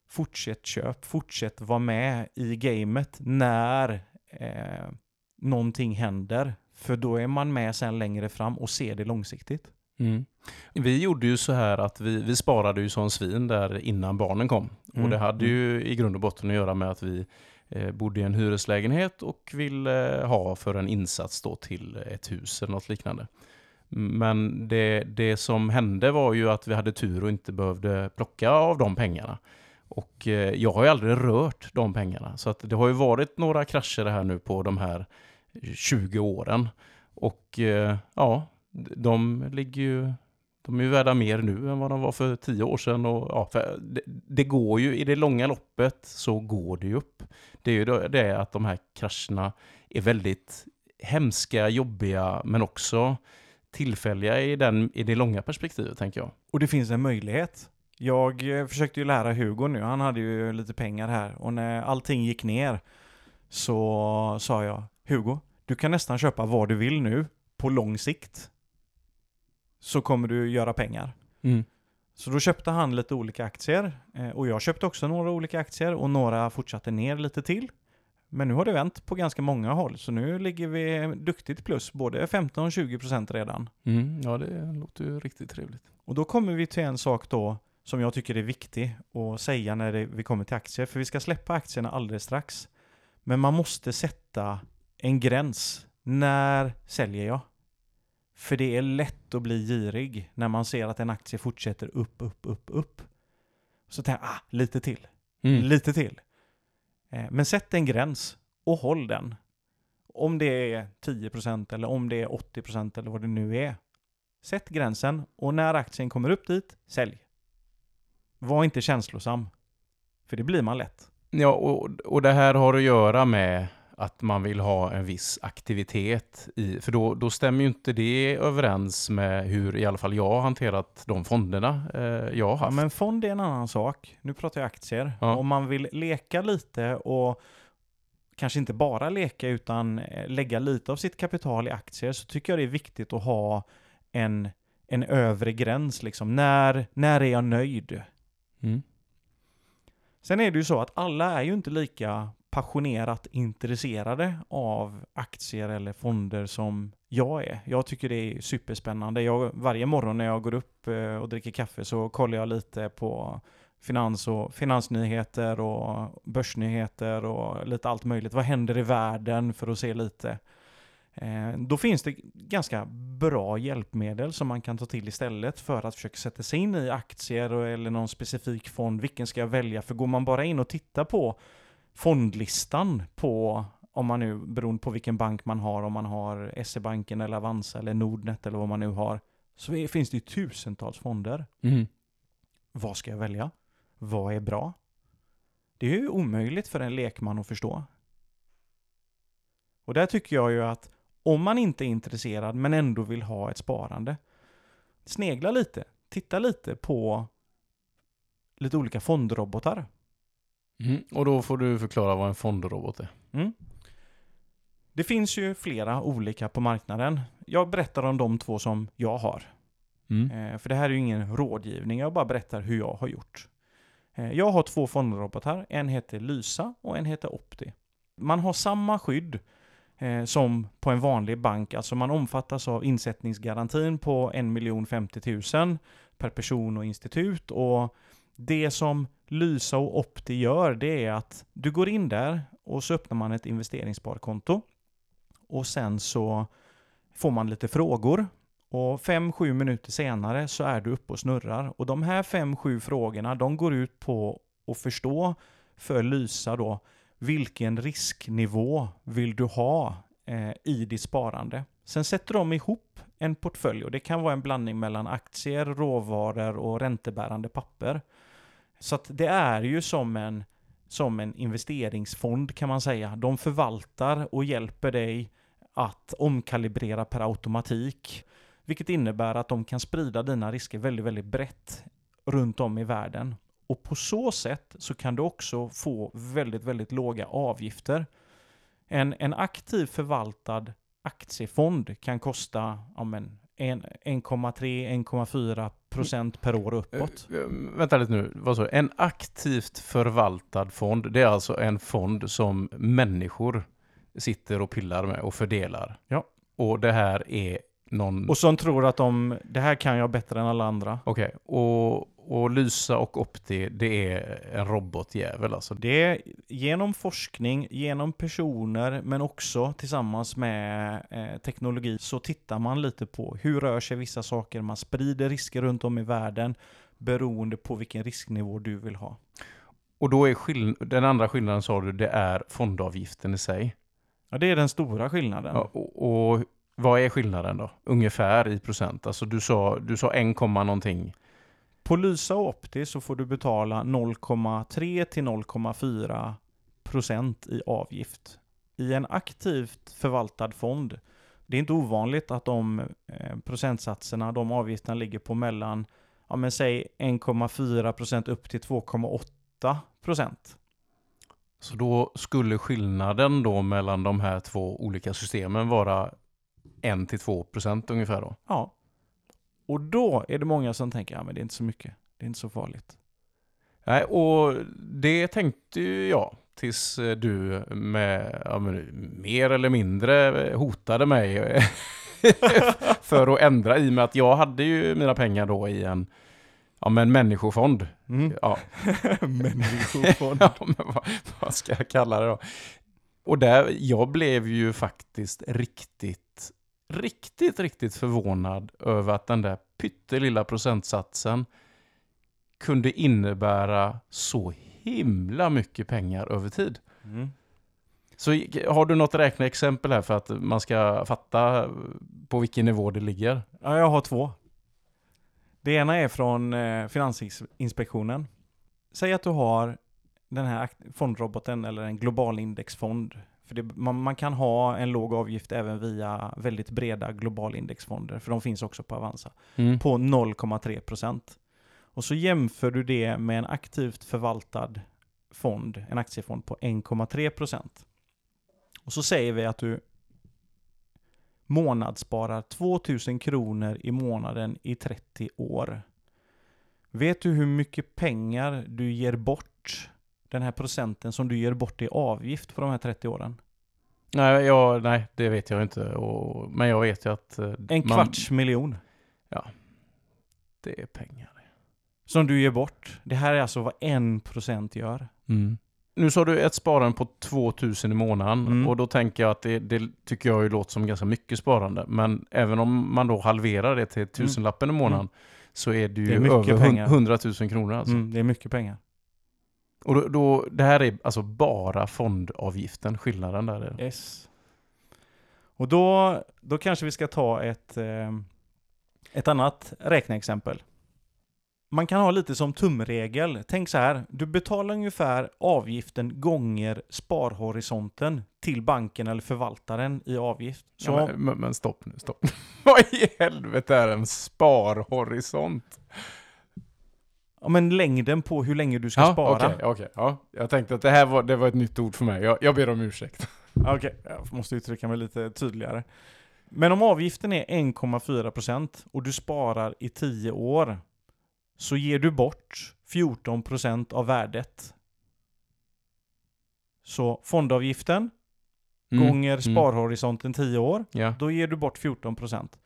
fortsätt köp, fortsätt vara med i gamet när eh, någonting händer. För då är man med sen längre fram och ser det långsiktigt. Mm. Vi gjorde ju så här att vi, vi sparade ju som svin där innan barnen kom. Mm. Och det hade mm. ju i grund och botten att göra med att vi eh, bodde i en hyreslägenhet och ville ha för en insats då till ett hus eller något liknande. Men det, det som hände var ju att vi hade tur och inte behövde plocka av de pengarna. Och eh, jag har ju aldrig rört de pengarna. Så att det har ju varit några krascher här nu på de här 20 åren. Och eh, ja, de ligger ju de är ju värda mer nu än vad de var för tio år sedan. Och, ja, det, det, går ju, i det långa loppet så går det ju upp. Det är ju det att de här krascherna är väldigt hemska, jobbiga, men också tillfälliga i, den, i det långa perspektivet, tänker jag. Och det finns en möjlighet. Jag eh, försökte ju lära Hugo nu, han hade ju lite pengar här, och när allting gick ner så sa jag, Hugo, du kan nästan köpa vad du vill nu på lång sikt. Så kommer du göra pengar. Mm. Så då köpte han lite olika aktier eh, och jag köpte också några olika aktier och några fortsatte ner lite till. Men nu har det vänt på ganska många håll, så nu ligger vi duktigt plus, både 15 och 20% redan. Mm, ja, det låter ju riktigt trevligt. Och då kommer vi till en sak då som jag tycker är viktig att säga när det, vi kommer till aktier, för vi ska släppa aktierna alldeles strax. Men man måste sätta en gräns. När säljer jag? För det är lätt att bli girig när man ser att en aktie fortsätter upp, upp, upp, upp. Så tänker jag, ah, lite till, Mm. lite till. Eh, Men sätt en gräns och håll den. Om det är 10% eller om det är 80% eller vad det nu är. Sätt gränsen och när aktien kommer upp dit, sälj. Var inte känslosam. För det blir man lätt. Ja, och, och det här har att göra med att man vill ha en viss aktivitet i, för då, då stämmer ju inte det överens med hur i alla fall jag har hanterat de fonderna eh, jag har Ja, haft. men fond är en annan sak. Nu pratar jag aktier. Ja. Om man vill leka lite och kanske inte bara leka utan eh, lägga lite av sitt kapital i aktier så tycker jag det är viktigt att ha en, en övre gräns. Liksom. När, när är jag nöjd? Mm. Sen är det ju så att alla är ju inte lika passionerat intresserade av aktier eller fonder som jag är. Jag tycker det är superspännande. Jag, varje morgon när jag går upp eh, och dricker kaffe så kollar jag lite på finans och finansnyheter och börsnyheter och lite allt möjligt. Vad händer i världen för att se lite. Eh, Då finns det ganska bra hjälpmedel som man kan ta till istället för att försöka sätta sig in i aktier eller någon specifik fond. Vilken ska jag välja? För går man bara in och tittar på fondlistan på, om man nu, beroende på vilken bank man har, om man har SE-banken eller Avanza eller Nordnet eller vad man nu har, så är, finns det ju tusentals fonder. Mm. Vad ska jag välja? Vad är bra? Det är ju omöjligt för en lekman att förstå. Och där tycker jag ju att om man inte är intresserad men ändå vill ha ett sparande, snegla lite, titta lite på lite olika fondrobotar. Mm. Och då får du förklara vad en fondrobot är. Mm. Det finns ju flera olika på marknaden. Jag berättar om de två som jag har. Mm. Eh, för det här är ju ingen rådgivning, jag bara berättar hur jag har gjort. Eh, jag har två fondrobotar, en heter Lysa och en heter Opti. Man har samma skydd eh, som på en vanlig bank, alltså man omfattas av insättningsgarantin på 1 50 000 per person och institut. Och det som Lysa och Opti gör, det är att du går in där och så öppnar man ett investeringssparkonto. Och sen så får man lite frågor och 5-7 minuter senare så är du uppe och snurrar. Och de här 5-7 frågorna, de går ut på att förstå för Lysa då, vilken risknivå vill du ha eh, i ditt sparande? Sen sätter de ihop en portfölj och det kan vara en blandning mellan aktier, råvaror och räntebärande papper. Så att det är ju som en, som en investeringsfond kan man säga. De förvaltar och hjälper dig att omkalibrera per automatik. Vilket innebär att de kan sprida dina risker väldigt, väldigt brett runt om i världen. Och på så sätt så kan du också få väldigt, väldigt låga avgifter. En, en aktiv förvaltad aktiefond kan kosta ja, men, 1,3-1,4 procent per år uppåt. Eh, eh, vänta lite nu, vad sa du? En aktivt förvaltad fond, det är alltså en fond som människor sitter och pillar med och fördelar. Ja. Och det här är någon... Och som tror att de, det här kan jag bättre än alla andra. Okej, och, och Lysa och Opti, det är en robotjävel alltså. Det är genom forskning, genom personer, men också tillsammans med eh, teknologi så tittar man lite på hur rör sig vissa saker. Man sprider risker runt om i världen beroende på vilken risknivå du vill ha. Och då är skill- den andra skillnaden sa du, det är fondavgiften i sig. Ja, det är den stora skillnaden. Ja, och, och vad är skillnaden då? Ungefär i procent? Alltså du sa, du sa 1, komma någonting. På Lysa och Opti så får du betala 0,3 till 0,4 procent i avgift. I en aktivt förvaltad fond, det är inte ovanligt att de eh, procentsatserna, de avgifterna ligger på mellan, ja men säg 1,4 procent upp till 2,8 procent. Så då skulle skillnaden då mellan de här två olika systemen vara 1-2 procent ungefär då? Ja. Och då är det många som tänker, ja men det är inte så mycket, det är inte så farligt. Nej, och det tänkte ju jag tills eh, du med, ja, mer eller mindre hotade mig för att ändra i och med att jag hade ju mina pengar då i en ja, men människofond. Mm. Ja, Människofond. ja men vad, vad ska jag kalla det då? Och där, jag blev ju faktiskt riktigt, riktigt, riktigt förvånad över att den där pyttelilla procentsatsen kunde innebära så himla mycket pengar över tid. Mm. Så har du något räkneexempel här för att man ska fatta på vilken nivå det ligger? Ja, jag har två. Det ena är från eh, Finansinspektionen. Säg att du har den här fondroboten eller en global indexfond. För det, man, man kan ha en låg avgift även via väldigt breda globala indexfonder, för de finns också på Avanza, Mm. på 0,3%. Och så jämför du det med en aktivt förvaltad fond, en aktiefond på 1,3%. Och så säger vi att du månadssparar 2000 kronor i månaden i 30 år. Vet du hur mycket pengar du ger bort, den här procenten som du ger bort i avgift på de här 30 åren? Nej, jag, nej, det vet jag inte. Och, men jag vet ju att... eh, En man- kvarts miljon Det är pengar. som du ger bort. Det här är alltså vad 1% gör. Mm. Nu sa du ett sparande på 2000 i månaden Mm. och då tänker jag att det, det tycker jag ju låter som ganska mycket sparande. Men även om man då halverar det till tusenlappen i månaden så är det ju Det över pengar. 100 000 kronor. Alltså. Mm, det är mycket pengar. Och då, då, det här är alltså bara fondavgiften, skillnaden där. är. Yes. Och då, då kanske vi ska ta ett, eh, ett annat räkneexempel. Man kan ha lite som tumregel. Tänk så här, du betalar ungefär avgiften gånger sparhorisonten till banken eller förvaltaren i avgift. Så, Ja, men, men, men stopp nu, stopp. Vad i helvete är en sparhorisont? Ja, men längden på hur länge du ska Ja, spara. okej, okej. ja. Jag tänkte att det här var, det var ett nytt ord för mig. Jag, jag ber om ursäkt. Okej, jag måste uttrycka mig lite tydligare. Men om avgiften är 1,4% och du sparar i 10 år så ger du bort 14% av värdet. Så fondavgiften Mm, gånger sparhorisonten 10 år, Ja. då ger du bort 14%.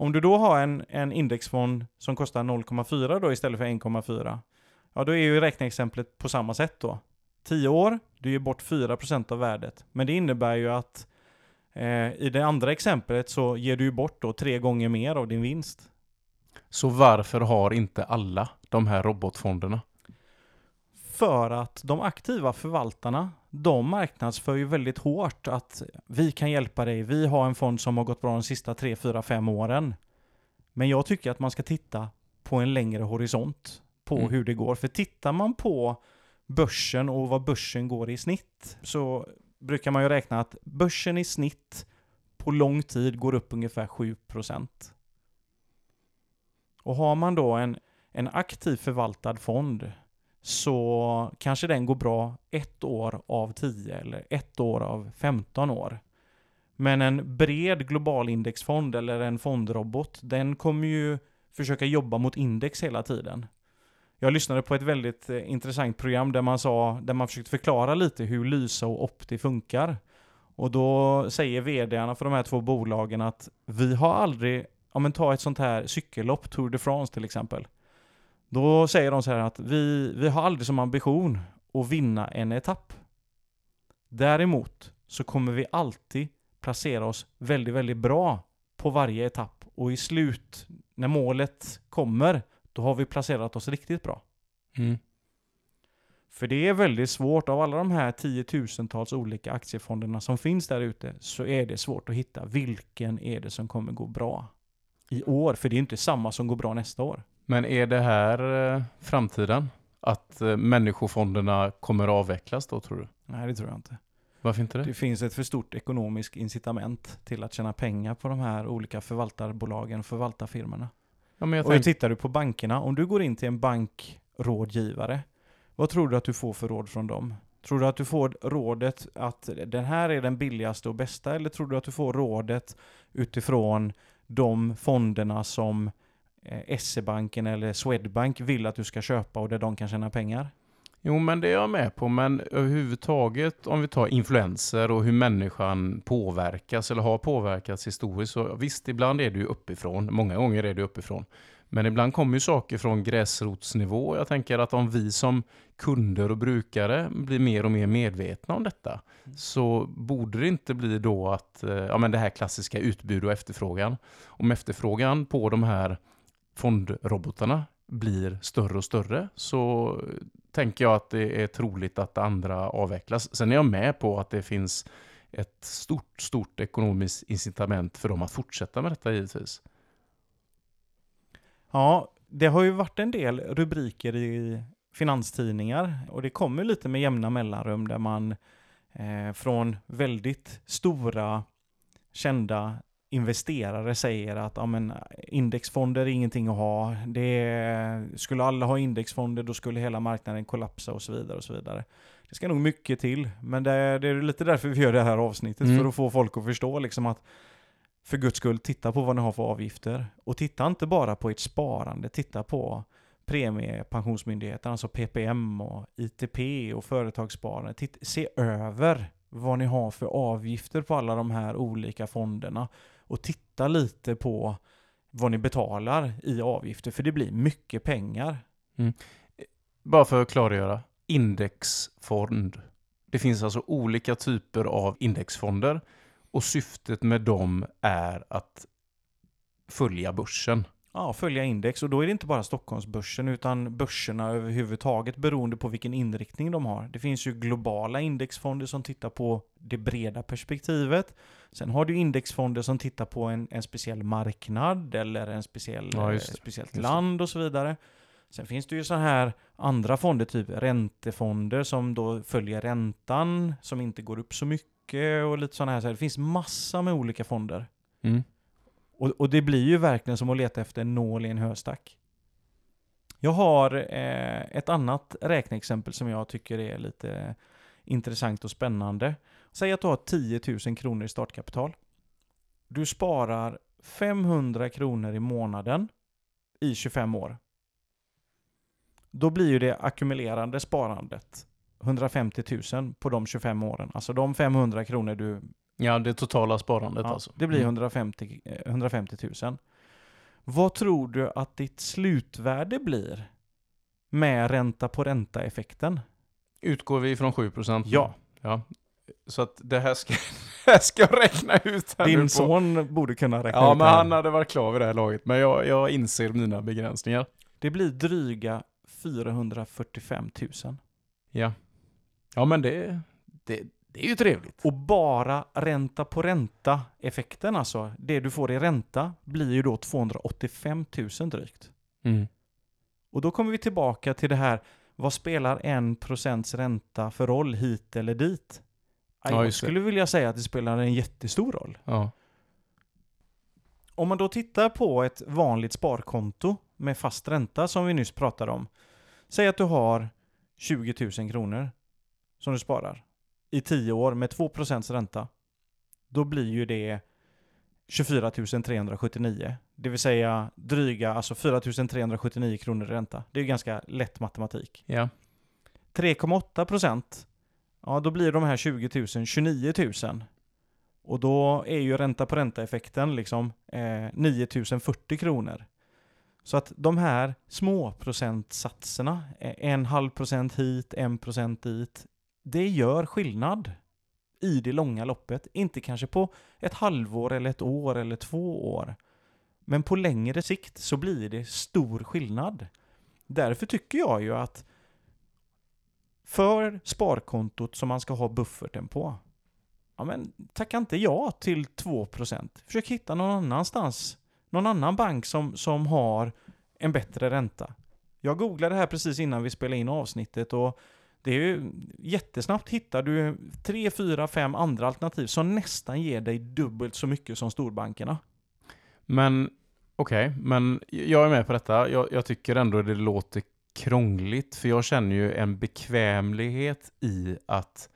Om du då har en, en indexfond som kostar 0,4 då istället för 1,4, ja då är ju räkneexemplet på samma sätt då. 10 år, du ger bort 4% av värdet. Men det innebär ju att eh, i det andra exemplet så ger du bort då tre gånger mer av din vinst. Så varför har inte alla de här robotfonderna? För att de aktiva förvaltarna, de marknadsför ju väldigt hårt att vi kan hjälpa dig, vi har en fond som har gått bra de sista 3, 4, 5 åren. Men jag tycker att man ska titta på en längre horisont på Mm. hur det går. För tittar man på börsen och vad börsen går i snitt så brukar man ju räkna att börsen i snitt på lång tid går upp ungefär 7%. Och har man då en, en aktiv förvaltad fond så kanske den går bra ett år av 10 eller ett år av 15 år. Men en bred global indexfond eller en fondrobot, den kommer ju försöka jobba mot index hela tiden. Jag lyssnade på ett väldigt eh, intressant program där man, sa, där man försökte förklara lite hur Lysa och Opti funkar. Och då säger vdarna för de här två bolagen att vi har aldrig, ja men ta ett sånt här cykellopp, Tour de France till exempel. Då säger de så här att vi, vi har aldrig som ambition att vinna en etapp. Däremot så kommer vi alltid placera oss väldigt, väldigt bra på varje etapp. Och i slut, när målet kommer, då har vi placerat oss riktigt bra. Mm. För det är väldigt svårt, av alla de här tiotusentals olika aktiefonderna som finns där ute, så är det svårt att hitta vilken är det som kommer gå bra i år. För det är inte samma som går bra nästa år. Men är det här eh, framtiden? Att eh, människofonderna kommer att avvecklas då tror du? Nej, det tror jag inte. Varför inte det? Det finns ett för stort ekonomiskt incitament till att tjäna pengar på de här olika förvaltarbolagen, förvaltarfirmorna. Ja, men jag Och tänk, tittar du på bankerna, om du går in till en bankrådgivare, vad tror du att du får för råd från dem? Tror du att du får rådet att den här är den billigaste och bästa, eller tror du att du får rådet utifrån de fonderna som SE-banken eller Swedbank vill att du ska köpa och där de kan tjäna pengar? Jo, men det är jag med på. Men överhuvudtaget, om vi tar influenser och hur människan påverkas eller har påverkats historiskt. Så visst, ibland är det ju uppifrån. Många gånger är det uppifrån. Men ibland kommer ju saker från gräsrotsnivå. Jag tänker att om vi som kunder och brukare blir mer och mer medvetna om detta mm. så borde det inte bli då att eh, ja, men det här klassiska utbud och efterfrågan. Om efterfrågan på de här fondrobotarna blir större och större så tänker jag att det är troligt att andra avvecklas. Sen är jag med på att det finns ett stort, stort ekonomiskt incitament för dem att fortsätta med detta givetvis. Ja, det har ju varit en del rubriker i finanstidningar och det kommer lite med jämna mellanrum där man eh, från väldigt stora kända investerare säger att ja, men, indexfonder är ingenting att ha. Det skulle alla ha indexfonder då skulle hela marknaden kollapsa och så vidare. och så vidare. Det ska nog mycket till, men det, det är lite därför vi gör det här avsnittet, mm. för att få folk att förstå liksom att för guds skull, titta på vad ni har för avgifter. Och titta inte bara på ert sparande, titta på Premiepensionsmyndigheten, alltså PPM och ITP och företagssparande. Titt, se över vad ni har för avgifter på alla de här olika fonderna och titta lite på vad ni betalar i avgifter, för det blir mycket pengar. Mm. Bara för att klargöra, indexfond. Det finns alltså olika typer av indexfonder och syftet med dem är att följa börsen. Ja, följa index. Och då är det inte bara Stockholmsbörsen utan börserna överhuvudtaget beroende på vilken inriktning de har. Det finns ju globala indexfonder som tittar på det breda perspektivet. Sen har du indexfonder som tittar på en, en speciell marknad eller en speciell, ja, ett speciellt land och så vidare. Sen finns det ju så här andra fonder, typ räntefonder som då följer räntan, som inte går upp så mycket och lite sådana här. Så det finns massa med olika fonder. Mm. Och, och, det blir ju verkligen som att leta efter en nål i en höstack. Jag har eh, ett annat räkneexempel som jag tycker är lite intressant och spännande. Säg att du har 10 000 kronor i startkapital. Du sparar 500 kronor i månaden i 25 år. Då blir ju det ackumulerande sparandet 150 000 på de 25 åren. Alltså de 500 kronor du Ja, det totala sparandet ja, alltså. Det blir 150, 150 000. Vad tror du att ditt slutvärde blir med ränta på ränta-effekten? Utgår vi från 7%? Ja. ja. Så att det här ska, här ska jag räkna ut. Här Din son borde kunna räkna ja, ut Ja, men han hade varit klar vid det här laget. Men jag, jag inser mina begränsningar. Det blir dryga 445 000. Ja. Ja, men det, det, det är ju trevligt. Och bara ränta på ränta-effekten, alltså det du får i ränta, blir ju då 285 000 drygt. Mm. Och då kommer vi tillbaka till det här, vad spelar en procents ränta för roll hit eller dit? Ja, jag skulle vilja säga att det spelar en jättestor roll. Ja. Om man då tittar på ett vanligt sparkonto med fast ränta som vi nyss pratade om. Säg att du har 20 000 kronor som du sparar i 10 år med 2% ränta. Då blir ju det 24 379. Det vill säga dryga, alltså 4 379 kronor i ränta. Det är ju ganska lätt matematik. Ja. 3,8 ja då blir de här 20 000 29 000. Och då är ju ränta på ränta-effekten liksom eh, 9 040 kronor. Så att de här små procentsatserna, eh, en halv procent hit, en procent dit, det gör skillnad i det långa loppet. Inte kanske på ett halvår eller ett år eller två år. Men på längre sikt så blir det stor skillnad. Därför tycker jag ju att för sparkontot som man ska ha bufferten på, ja men tacka inte ja till 2%. Försök hitta någon annanstans, någon annan bank som, som har en bättre ränta. Jag googlade här precis innan vi spelade in avsnittet och det är ju jättesnabbt hittar du tre, fyra, fem andra alternativ som nästan ger dig dubbelt så mycket som storbankerna. Men okej, okay, men jag är med på detta. Jag, jag, tycker ändå det låter krångligt, för jag känner ju en bekvämlighet i att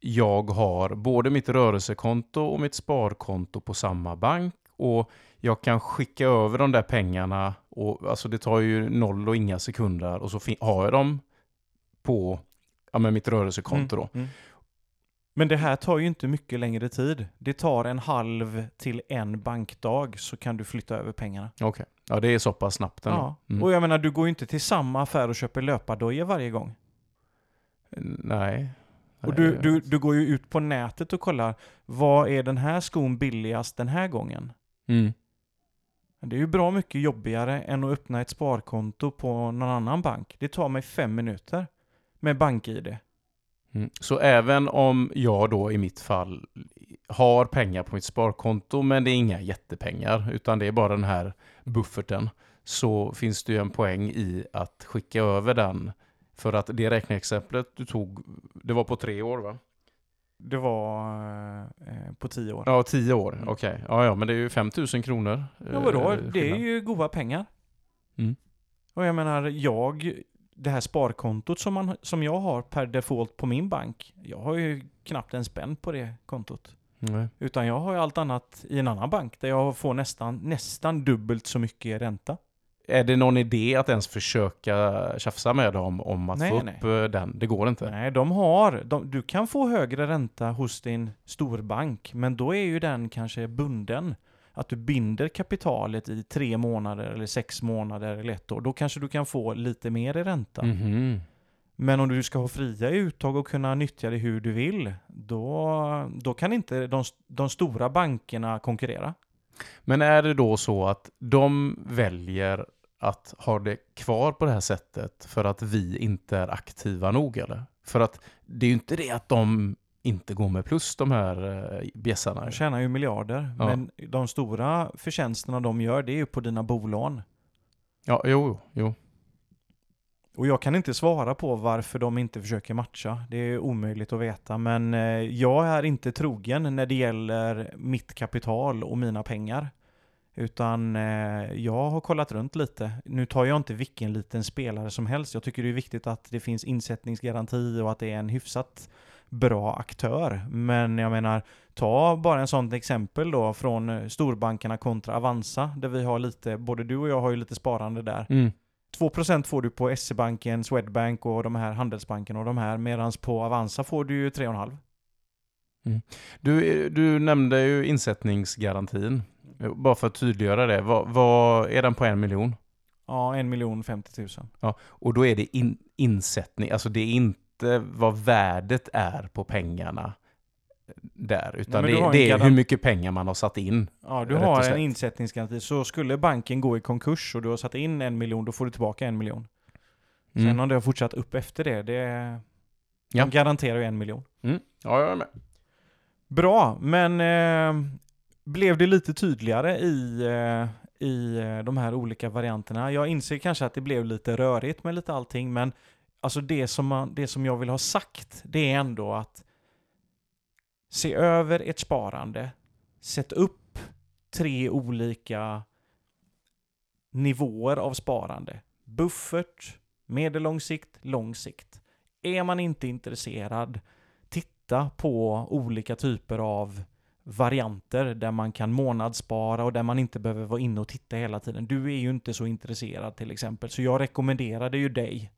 jag har både mitt rörelsekonto och mitt sparkonto på samma bank och jag kan skicka över de där pengarna och alltså det tar ju noll och inga sekunder och så har jag dem på ja, med mitt rörelsekonto. Då. Mm, mm. Men det här tar ju inte mycket längre tid. Det tar en halv till en bankdag så kan du flytta över pengarna. Okej, ja det är så pass snabbt ändå. Ja. Mm. Och jag menar, du går ju inte till samma affär och köper löpardojor varje gång. Nej. Och du, du, du går ju ut på nätet och kollar, vad är den här skon billigast den här gången? Mm. Det är ju bra mycket jobbigare än att öppna ett sparkonto på någon annan bank. Det tar mig fem minuter med BankID. Mm. Så även om jag då i mitt fall har pengar på mitt sparkonto men det är inga jättepengar utan det är bara den här bufferten så finns det ju en poäng i att skicka över den för att det räkneexemplet du tog, det var på tre år va? Det var eh, på tio år. Ja, tio år. Mm. Okej. Ja, ja, men det är ju 5000 kronor. Ja, vadå? eh, Det är ju goda pengar. Mm. Och jag menar, jag, det här sparkontot som, man, som jag har per default på min bank, jag har ju knappt en spänn på det kontot. Nej. Utan jag har ju allt annat i en annan bank där jag får nästan, nästan dubbelt så mycket i ränta. Är det någon idé att ens försöka tjafsa med dem om att Nej, få upp nej. eh, den? Det går inte. Nej, de har, de, du kan få högre ränta hos din storbank, men då är ju den kanske bunden. Att du binder kapitalet i tre månader eller sex månader eller ett år. Då kanske du kan få lite mer i ränta. Mhm. Men om du ska ha fria uttag och kunna nyttja det hur du vill, då, då kan inte de, de stora bankerna konkurrera. Men är det då så att de väljer att ha det kvar på det här sättet för att vi inte är aktiva nog eller? För att det är ju inte det att de inte går med plus de här eh, bjässarna. De tjänar ju miljarder, Ja. men de stora förtjänsterna de gör, det är ju på dina bolån. Ja, jo, jo. Och jag kan inte svara på varför de inte försöker matcha. Det är omöjligt att veta. Men eh, jag är inte trogen när det gäller mitt kapital och mina pengar. Utan eh, jag har kollat runt lite. Nu tar jag inte vilken liten spelare som helst. Jag tycker det är viktigt att det finns insättningsgaranti och att det är en hyfsat bra aktör. Men jag menar, ta bara en sånt exempel då från eh, storbankerna kontra Avanza. Där vi har lite, både du och jag har ju lite sparande där. Mm. 2% får du på SE-banken, Swedbank och de här Handelsbanken och de här. Medan på Avanza får du ju 3,5. Du, du nämnde ju insättningsgarantin. Bara för att tydliggöra det. Vad, vad är den på en miljon? Ja, 1 miljon 50 000. Och då är det in, insättning, alltså det är inte vad värdet är på pengarna där, utan du det, det är hur mycket pengar man har satt in. Ja, du har en insättningsgaranti. Så skulle banken gå i konkurs och du har satt in en miljon, då får du tillbaka en miljon. Sen Mm. om det har fortsatt upp efter det, det Ja. de garanterar ju en miljon. Mm. Ja, jag är med. Bra, men eh, blev det lite tydligare i, eh, i eh, de här olika varianterna? Jag inser kanske att det blev lite rörigt med lite allting, men alltså det som, man, det som jag vill ha sagt, det är ändå att se över ert sparande, sätt upp tre olika nivåer av sparande. Buffert, medellång sikt, lång sikt. Är man inte intresserad, titta på olika typer av varianter där man kan månadsspara och där man inte behöver vara inne och titta hela tiden. Du är ju inte så intresserad till exempel, så jag rekommenderade ju dig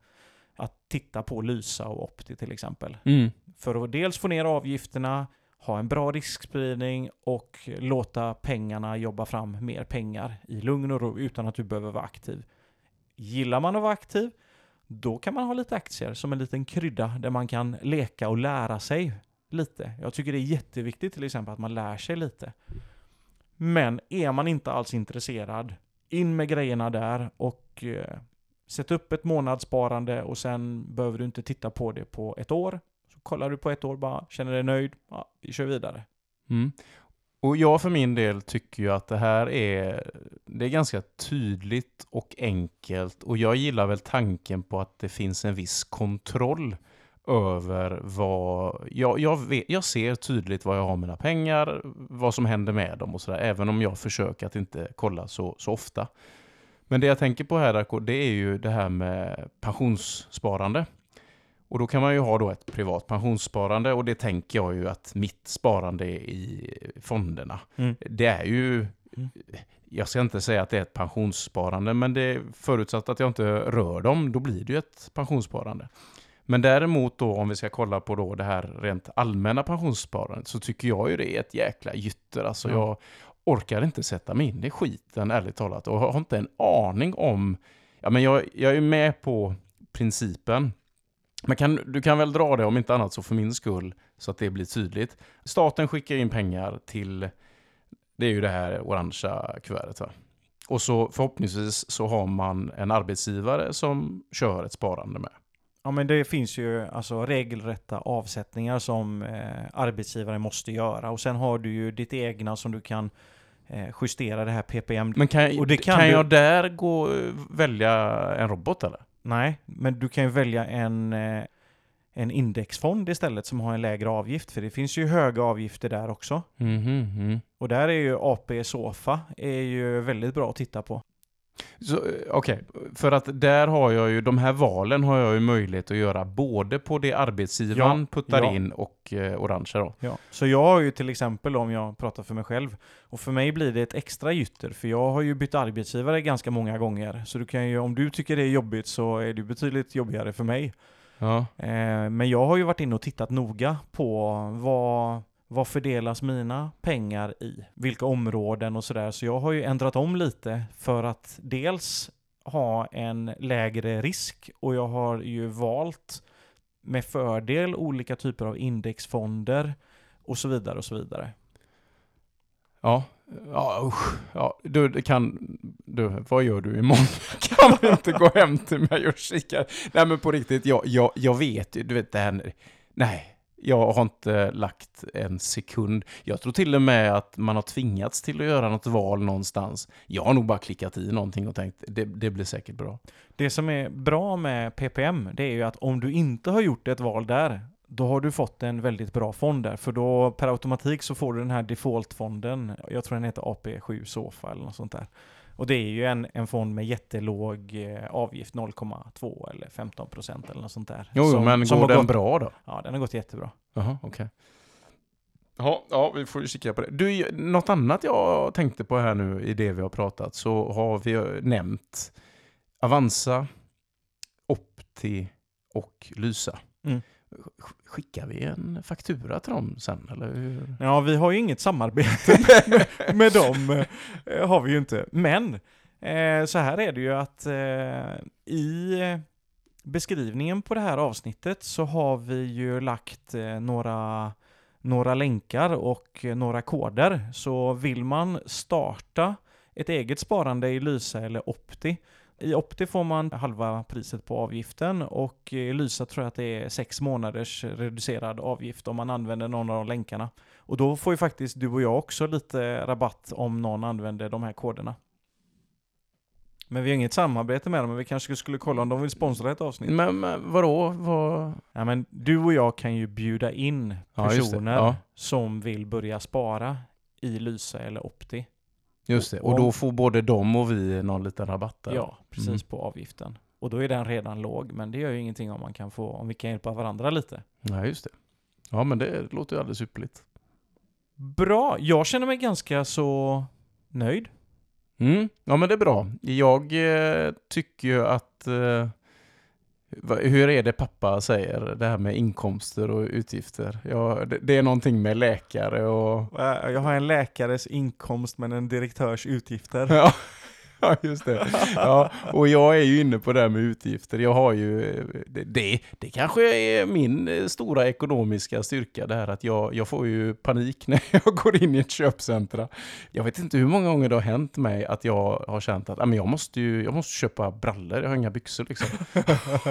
att titta på Lysa och Opti till exempel. Mm. För att dels få ner avgifterna, ha en bra riskspridning och låta pengarna jobba fram mer pengar i lugn och ro utan att du behöver vara aktiv. Gillar man att vara aktiv, då kan man ha lite aktier som en liten krydda där man kan leka och lära sig lite. Jag tycker det är jätteviktigt till exempel att man lär sig lite. Men är man inte alls intresserad, in med grejerna där och eh, sätt upp ett månadssparande och sen behöver du inte titta på det på ett år. Så kollar du på ett år bara, känner dig nöjd, ja, vi kör vidare. Mm. Och jag för min del tycker ju att det här är, det är ganska tydligt och enkelt och jag gillar väl tanken på att det finns en viss kontroll över vad, jag, jag, vet, jag ser tydligt vad jag har mina pengar, vad som händer med dem och sådär, även om jag försöker att inte kolla så, så ofta. Men det jag tänker på här Darko, det är ju det här med pensionssparande. Och då kan man ju ha då ett privat pensionssparande och det tänker jag ju att mitt sparande i fonderna, Mm. det är ju, Mm. jag ska inte säga att det är ett pensionssparande, men det förutsatt att jag inte rör dem, då blir det ju ett pensionssparande. Men däremot då om vi ska kolla på då det här rent allmänna pensionssparandet så tycker jag ju det är ett jäkla gytter. Alltså Ja. jag orkar inte sätta mig in i skiten ärligt talat och har inte en aning om, ja men jag, jag är med på principen. Men kan, du kan väl dra det om inte annat så för min skull så att det blir tydligt. Staten skickar in pengar till, det är ju det här orangea kuvertet va? Och så förhoppningsvis så har man en arbetsgivare som kör ett sparande med. Ja men det finns ju alltså regelrätta avsättningar som eh, arbetsgivaren måste göra och sen har du ju ditt egna som du kan eh, justera det här PPM. Men kan, Och det kan kan, du- jag där gå välja en robot eller? Nej, men du kan ju välja en, eh, en indexfond istället som har en lägre avgift för det finns ju höga avgifter där också. Mm. Och där är ju AP Sofa är ju väldigt bra att titta på. Eh, Okej, för att där har jag ju, de här valen har jag ju möjlighet att göra både på det arbetsgivaren Ja, puttar ja. in och eh, orangea då. Ja. Så jag har ju till exempel, om jag pratar för mig själv, och för mig blir det ett extra gytter, för jag har ju bytt arbetsgivare ganska många gånger. Så du kan ju, om du tycker det är jobbigt så är det betydligt jobbigare för mig. Ja. Eh, men jag har ju varit inne och tittat noga på vad, vad fördelas mina pengar i? Vilka områden och sådär. Så jag har ju ändrat om lite för att dels ha en lägre risk och jag har ju valt med fördel olika typer av indexfonder och så vidare och så vidare. Ja, ja usch. Ja, du, kan, du, vad gör du imorgon? kan du inte gå hem till mig och kika? Nej men på riktigt, jag, jag, jag vet ju, du vet det här, nej. Jag har inte lagt en sekund. Jag tror till och med att man har tvingats till att göra något val någonstans. Jag har nog bara klickat i någonting och tänkt, det, det blir säkert bra. Det som är bra med PPM, det är ju att om du inte har gjort ett val där, då har du fått en väldigt bra fond där. För då per automatik så får du den här defaultfonden, jag tror den heter AP7 Sofa eller något sånt där. Och det är ju en, en fond med jättelåg eh, avgift, 0,2 eller 15 procent eller något sånt där. Jo, Som- men som går den gått, bra då? Ja, den har gått jättebra. Jaha, okej. Ja, ja, vi får ju kika på det. Du, något annat jag tänkte på här nu i det vi har pratat så har vi nämnt Avanza, Opti och Lysa. Mm. Sk- Skickar vi en faktura till dem sen, eller hur? Ja, vi har ju inget samarbete med, med dem, eh, har vi ju inte. Men eh, så här är det ju att eh, i beskrivningen på det här avsnittet så har vi ju lagt eh, några, några länkar och några koder. Så vill man starta ett eget sparande i Lysa eller Opti i Opti får man halva priset på avgiften och i Lysa tror jag att det är sex månaders reducerad avgift om man använder någon av de länkarna. Och då får ju faktiskt du och jag också lite rabatt om någon använder de här koderna. Men vi har inget samarbete med dem, men vi kanske skulle kolla om de vill sponsra ett avsnitt. Men, men vadå? Vad... Ja, men du och jag kan ju bjuda in Ja, personer Ja. som vill börja spara i Lysa eller Opti. Just det, och då får både de och vi någon liten rabatt där. Ja, precis Mm. på avgiften. Och då är den redan låg, men det gör ju ingenting om man kan få, om vi kan hjälpa varandra lite. Ja, just det. Ja, men det låter ju alldeles ypperligt. Bra, jag känner mig ganska så nöjd. Mm. Ja, men det är bra. Jag eh, tycker ju att... Eh, hur är det pappa säger, det här med inkomster och utgifter? Ja, det, är någonting med läkare och... Jag har en läkares inkomst men en direktörs utgifter. Ja, ja, just det. Ja, och jag är ju inne på det här med utgifter. Jag har ju... eh, Det, det, det kanske är min eh, stora ekonomiska styrka, det här att jag, jag får ju panik när jag går in i ett köpcentra. Jag vet inte hur många gånger det har hänt mig att jag har känt att "Ah, men jag, måste ju, jag måste köpa brallor, jag har inga byxor liksom.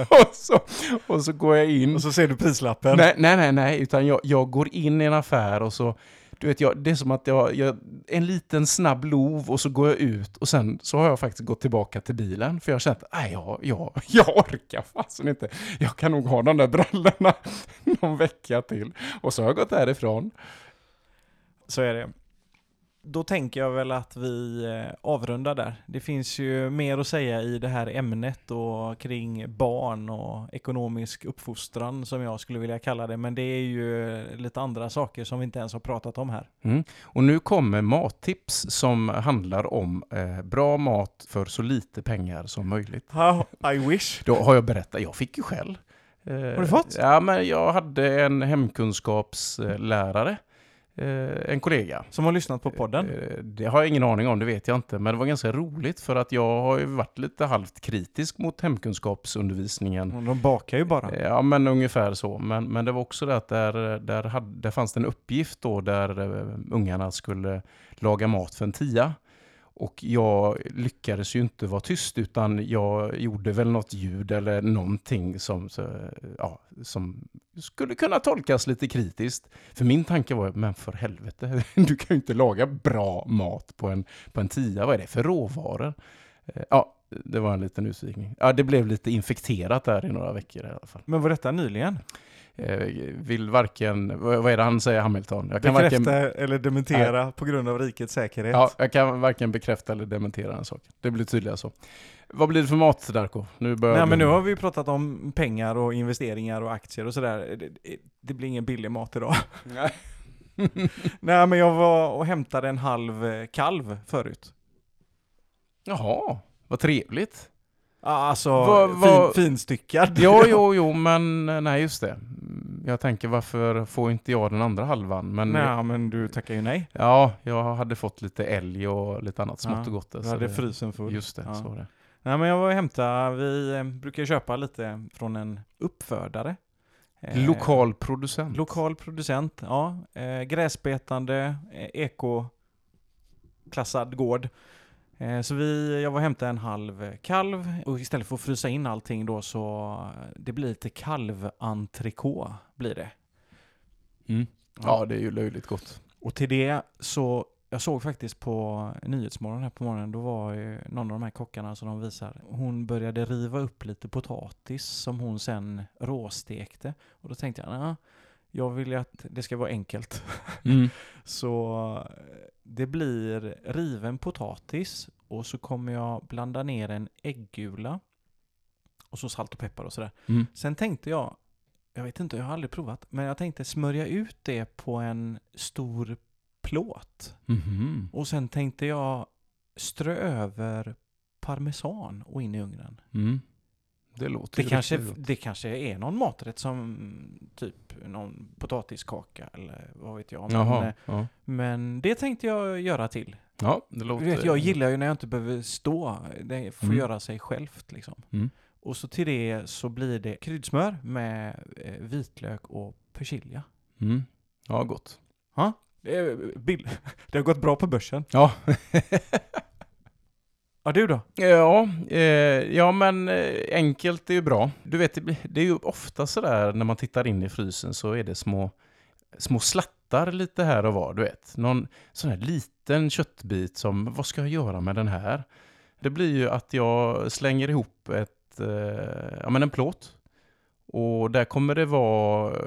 och, så, och så går jag in. Och så ser du prislappen. Nej, nej, nej, nej, utan jag, jag går in i en affär och så, du vet, jag, det är som att jag, jag, en liten snabb lov och så går jag ut och sen så har jag faktiskt gått tillbaka till bilen för jag har känt, nej, jag, jag, jag orkar fasen inte. Jag kan nog ha de där brallorna någon vecka till. Och så har jag gått därifrån. Så är det. Då tänker jag väl att vi eh, avrundar där. Det finns ju mer att säga i det här ämnet och kring barn och ekonomisk uppfostran som jag skulle vilja kalla det. Men det är ju lite andra saker som vi inte ens har pratat om här. Mm. Och nu kommer mattips som handlar om eh, bra mat för så lite pengar som möjligt. How I wish. Då har jag berättat, jag fick ju själv Eh, Har du fått? Ja, men jag hade en hemkunskapslärare, eh, en kollega. Som har lyssnat på podden? Eh, Det har jag ingen aning om, det vet jag inte. Men det var ganska roligt för att jag har ju varit lite halvt kritisk mot hemkunskapsundervisningen. De bakar ju bara. Ja, men ungefär så. Men, men det var också det att där, där, hade, där fanns det en uppgift då där ungarna skulle laga mat för en tia. Och jag lyckades ju inte vara tyst utan jag gjorde väl något ljud eller någonting som, så, ja, som skulle kunna tolkas lite kritiskt. För min tanke var, men för helvete, du kan ju inte laga bra mat på en, på en tia. Vad är det för råvaror? Eh, ja, det var en liten utvikning. Ja, det blev lite infekterat där i några veckor i alla fall. Men var detta nyligen? Eh, vill varken, vad vad är det han säger Hamilton? Jag kan Bekräfta varken, eller dementera på grund av rikets säkerhet? ja, jag kan varken bekräfta eller dementera en sak. Det blir tydligare så. Vad blir det för mat Darko? Nu börjar Nej men nu har vi pratat om pengar och investeringar och aktier och sådär. Det, det, det blir ingen billig mat idag. Nej. Nej men jag var och hämtade en halv eh, kalv förut. Jaha, vad trevligt. Ja, Alltså Vad- vad- fin, finstyckad. Jo, jo, jo, men nej just det. Jag tänker varför får inte jag den andra halvan? Men Nej men du tackar ju nej. ja, jag hade fått lite älg och lite annat smått Ja, och gott. där, Du hade det- frysen full. Just det, Ja. så var det. Nej men jag var och hämtade, vi eh, brukar köpa lite från en uppfödare. Eh, Lokal producent. Lokal producent, ja. Eh, gräsbetande, ekoklassad gård. Eh, så vi, jag var och hämtade en halv kalv och istället för att frysa in allting då så det blir lite kalventrikå blir det. Mm. Ja, det är ju löjligt gott. Och till det så, jag såg faktiskt på Nyhetsmorgon här på morgonen, då var ju någon av de här kockarna som de visar, hon började riva upp lite potatis som hon sen råstekte. Och då tänkte jag, "Nja, jag vill ju att det ska vara enkelt. Mm. Så det blir riven potatis och så kommer jag blanda ner en äggula och så salt och peppar och sådär. Mm. Sen tänkte jag, jag vet inte, jag har aldrig provat, men jag tänkte smörja ut det på en stor plåt. Mhm. Och sen tänkte jag strö över parmesan och in i ugnen. Mm. Det låter Det kanske, gott. det kanske är någon maträtt som typ någon potatiskaka eller vad vet jag. Men, Jaha. eh, Ja. men det tänkte jag göra till. ja, det låter... Vet, jag gillar ju när jag inte behöver stå. Det får Mm. göra sig självt liksom. Mm. Och så till det så blir det kryddsmör med eh, vitlök och persilja. Mm. Ja, gott. Det, är bill- det har gått bra på börsen. Ja. Ja, du då? Ja, eh, ja men eh, enkelt är ju bra. Du vet, det, det är ju ofta sådär när man tittar in i frysen så är det små, små slattar lite här och var, du vet. Någon sån här liten köttbit som, vad ska jag göra med den här? Det blir ju att jag slänger ihop ett, eh, ja men en plåt. Och där kommer det vara eh,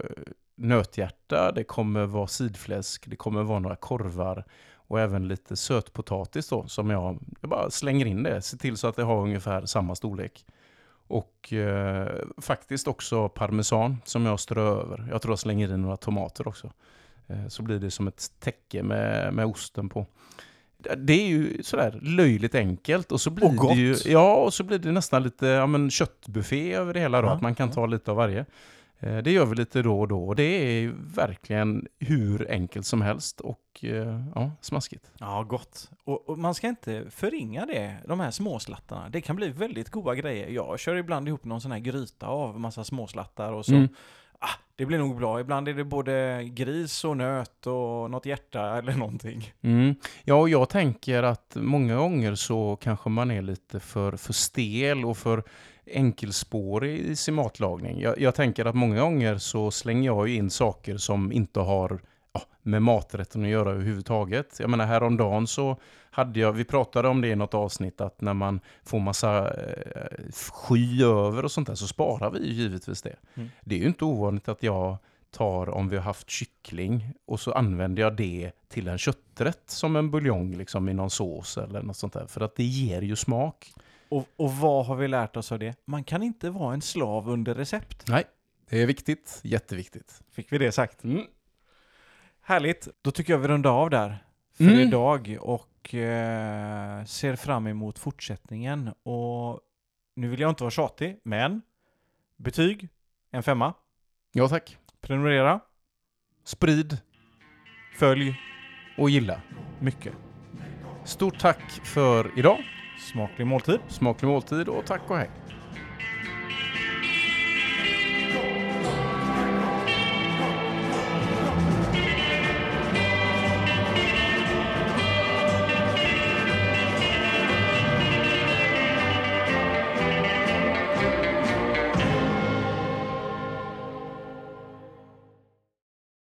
nöthjärta, det kommer vara sidfläsk, det kommer vara några korvar och även lite sötpotatis då som jag, jag bara slänger in det. Ser till så att det har ungefär samma storlek. Och eh, faktiskt också parmesan som jag strör över. Jag tror jag slänger in några tomater också. Eh, så blir det som ett täcke med, med osten på. Det är ju sådär löjligt enkelt och så blir Och gott. det ju ja, och så blir det nästan lite ja, men köttbuffé över det hela då, Ja, att man kan ja. ta lite av varje. Eh, Det gör vi lite då och då och det är verkligen hur enkelt som helst och eh, ja, smaskigt. Ja, gott. Och, och man ska inte förringa det, de här småslattarna. Det kan bli väldigt goda grejer. Jag kör ibland ihop någon sån här gryta av massa småslattar och så. Mm. Ah, det blir nog bra. Ibland är det både gris och nöt och något hjärta eller någonting. Mm. Ja, och jag tänker att många gånger så kanske man är lite för, för stel och för enkelspårig i sin matlagning. Jag, jag tänker att många gånger så slänger jag in saker som inte har ja, med maträtten att göra överhuvudtaget. Jag menar häromdagen så hade jag, vi pratade om det i något avsnitt, att när man får massa eh, sky över och sånt där så sparar vi ju givetvis det. Mm. Det är ju inte ovanligt att jag tar, om vi har haft kyckling, och så använder jag det till en kötträtt som en buljong liksom, i någon sås eller något sånt där. För att det ger ju smak. Och, och vad har vi lärt oss av det? Man kan inte vara en slav under recept. Nej, det är viktigt. Jätteviktigt. Fick vi det sagt? Mm. Härligt. Då tycker jag vi rundar av där för Mm. idag och eh, ser fram emot fortsättningen. Och nu vill jag inte vara tjatig, men betyg, En femma. Ja tack. Prenumerera. Sprid Följ. och gilla. Mycket. Stort tack för idag. Smaklig måltid. Smaklig måltid och tack och hej.